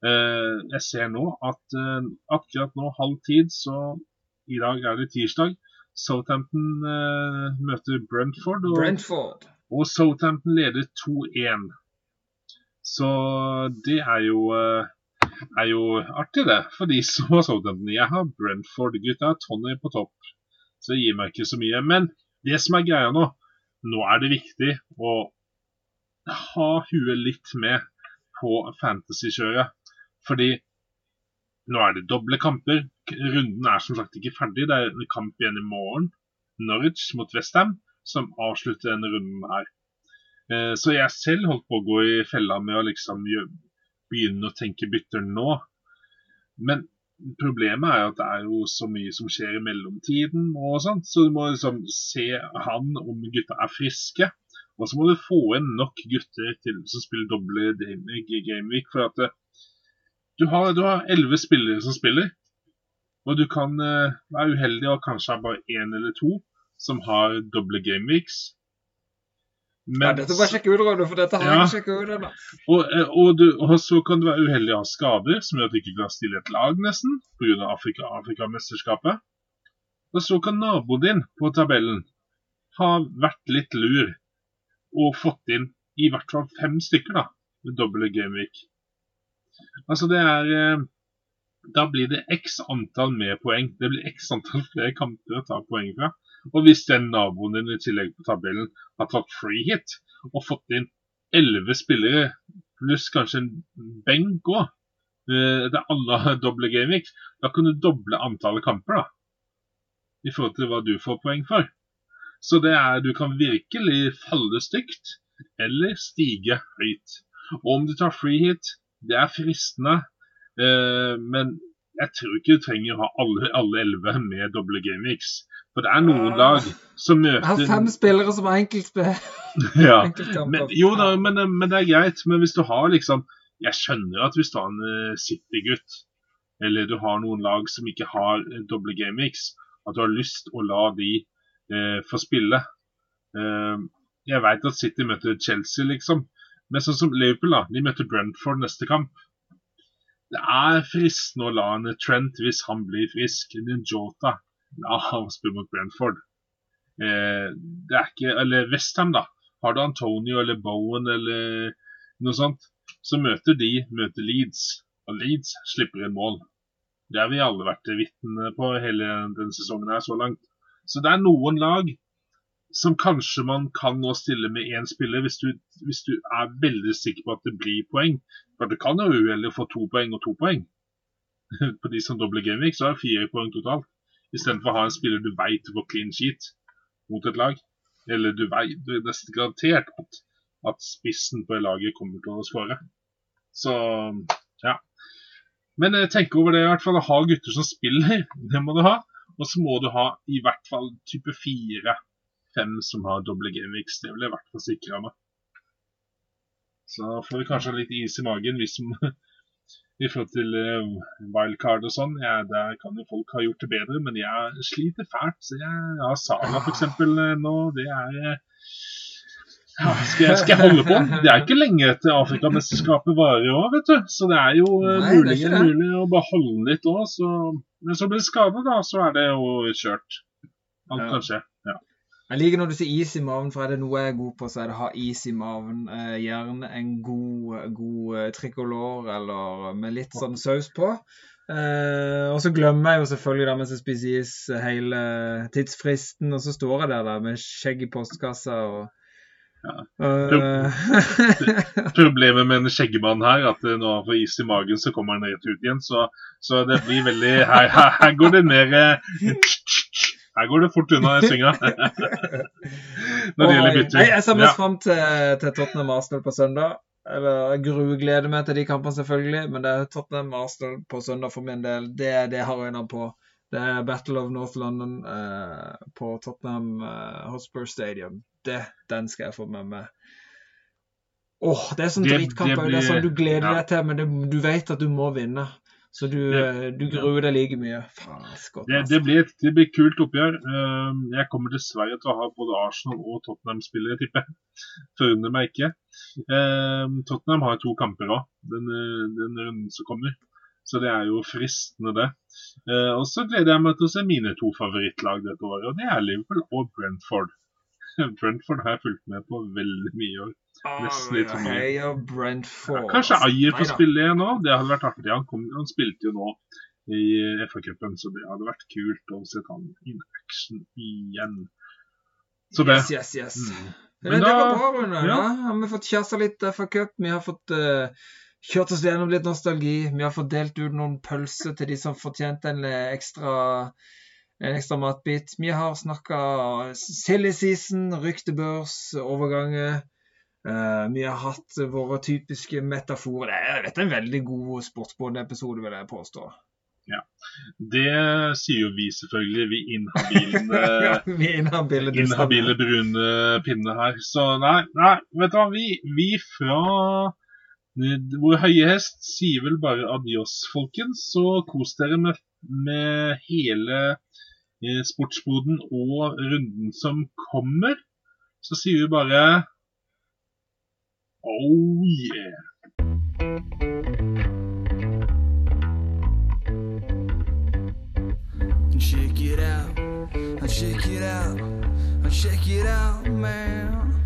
Uh, jeg ser nå at uh, akkurat nå halv tid, så i dag er det tirsdag. Southampton uh, møter Brentford, og, Brentford. og Southampton leder 2-1. Så det er jo, uh, er jo artig, det, for de som har Southampton. Jeg har Brentford-gutta, Tony på topp, så det gir meg ikke så mye. Men det som er greia nå, nå er det viktig å ha huet litt med på fantasy-kjøret. Fordi nå er det doble kamper. Runden er som sagt ikke ferdig. Det er en kamp igjen i morgen. Norwich mot Westham, som avslutter denne runden her. Eh, Så jeg selv holdt på å gå i fella med å liksom begynne å tenke bytter nå. Men problemet er jo at det er jo så mye som skjer i mellomtiden og sånt, så du må liksom se han om gutta er friske. Og så må du få inn nok gutter til som spiller doble game- gameweek. For at eh, du har du elleve spillere som spiller, og du kan uh, være uheldig og kanskje ha bare én eller to som har doble gameweeks. Ja, dette må jeg sjekke ut, Ronny, for dette har jeg ikke ut ennå. Og, eh, og, du, og så kan du være uheldig ha skader, som gjør at du ikke kan stille et lag nesten, pga. Afrika, Afrikamesterskapet. Og så kan naboen din på tabellen ha vært litt lur og fått inn i hvert fall fem stykker, da. doble gameweek. Altså, det er eh, Da blir det x antall med poeng. Det blir x antall flere kamper å ta poeng fra. Og hvis den naboen din i tillegg på tabellen har tatt free hit og fått inn elleve spillere pluss kanskje en benk òg, det er alle har doble gameweek, da kan du doble antallet kamper da, i forhold til hva du får poeng for. Så det er, du kan virkelig falle stygt eller stige høyt. Og om du tar free hit, det er fristende, eh, men jeg tror ikke du trenger å ha alle elleve med doble gameweeks. For det er noen Ah. lag som møter Jeg har fem spillere som har enkeltspill. ja. men, Jo da, men, men det er greit. Men hvis du har liksom Jeg skjønner at hvis du har en eh, City-gutt, eller du har noen lag som ikke har eh, doble gameweeks, at du har lyst å la de eh, få spille. Eh, jeg veit at City møter Chelsea, liksom. Men sånn som Liverpool, da. De møter Brentford neste kamp. Det er fristende å la en Trent, hvis han blir frisk, Ninjota, la ham spille mot Brentford. Eh, det er ikke Eller Westham, da. Har du Antonio eller Bowen eller noe sånt, så møter de møter Leeds. Og Leeds slipper inn mål. Det har vi alle vært vitne på hele denne sesongen her så langt. Så det er noen lag som kanskje man kan nå stille med én spiller, hvis du, hvis du er veldig sikker på at det blir poeng. For det kan jo uheldig få to poeng og to poeng. på de som dobler Gameweek, så er det fire poeng totalt. Istedenfor å ha en spiller du veit får clean sheet mot et lag. Eller du vet, du er nesten garantert at, at spissen på laget kommer til å skåre. Så ja. Men tenk over det i hvert fall å ha gutter som spiller. Det må du ha. Og så må du ha i hvert fall type fire-fem som har doble gameweeks. Det vil jeg i hvert fall sikre meg. Så får vi kanskje litt is i magen, vi får i forhold til eh, wildcard og sånn. Ja, der kan jo folk ha gjort det bedre, men jeg sliter fælt. Så jeg har Sala f.eks. nå. Det er eh, ja, skal, jeg, skal jeg holde på? Det er ikke lenge til Afrikamesterskapet varer òg, vet du. Så det er jo eh, Nei, det er mulig, mulig å beholde litt òg. Så... Men så blir det skade, da, så er det jo kjørt. Alt Ja. kan skje. Jeg liker når du sier is i maven, for er det noe jeg er god på, så er det å ha is i maven. Eh, gjerne en god, god trikolor eller med litt sånn saus på. Eh, og så glemmer jeg jo selvfølgelig da mens jeg spiser is hele tidsfristen, og så står jeg der da med skjegg i postkassa og ja. Problemet med en skjeggemann her, at eh, når han får is i magen, så kommer han rett ut igjen. Så, så det blir veldig Her, her, her går det mer eh, Her går det fort unna i svinga. Når det gjelder bytter. Jeg ser Ja. mest fram til, til Tottenham Arsenal på søndag. Eller grugleder meg til de kampene, selvfølgelig. Men det er Tottenham Arsenal på søndag for min del. Det er det jeg har øynene på. Det er Battle of North London eh, på Tottenham eh, Hotspur Stadium. Det, den skal jeg få med meg. Åh, det er sånn Det- dritkamp. det Det, det er sånn du gleder ja. deg til, men det, du vet at du må vinne. Så du, Det- eh, du gruer deg like mye. Faen, skott, Det, altså. det, blir et, det blir kult oppgjør. Eh, Jeg kommer dessverre til å ha både Arsenal og Tottenham-spillere, tipper jeg. Forundrer meg ikke. Eh, Tottenham har to kamper òg, den, eh, den runden som kommer. Så det er jo fristende, det. Eh, Og så gleder jeg meg til å se mine to favorittlag dette året, og det er Liverpool og Brentford. Brentford har jeg fulgt med på veldig mye i år. Nesten litt for mye. Heia Brentford. Kanskje. Ayer får spille igjen nå. Det hadde vært artig. Han, kom, han spilte jo nå i FA-cupen, så det hadde vært kult å se han in action igjen. Så det. Yes, yes, yes. Mm. Men Men det da- var bra, Rune. ja. Da har vi fått kjæreste litt FA Cup. Vi har fått uh, kjørt oss gjennom litt nostalgi. Vi har fått delt ut noen pølser til de som fortjente en eh, ekstra en ekstra matbit. Vi har snakka silly season, ryktebørs, overganger. Eh, vi har hatt våre typiske metaforer. Det er, dette er en veldig god sportsbåtepisode, vil jeg påstå. Ja. Det sier jo vi selvfølgelig, vi inhabile, Ja, vi er inhabile. inhabile brune pinne her. Så nei, nei vet du hva. Vi, vi fra eh, vår høye hest sier vel bare adios, folkens. Så kos dere med, med hele eh, sportsboden og runden som kommer. Så sier vi bare Oh yeah. Check it out, check it out, check it out, man.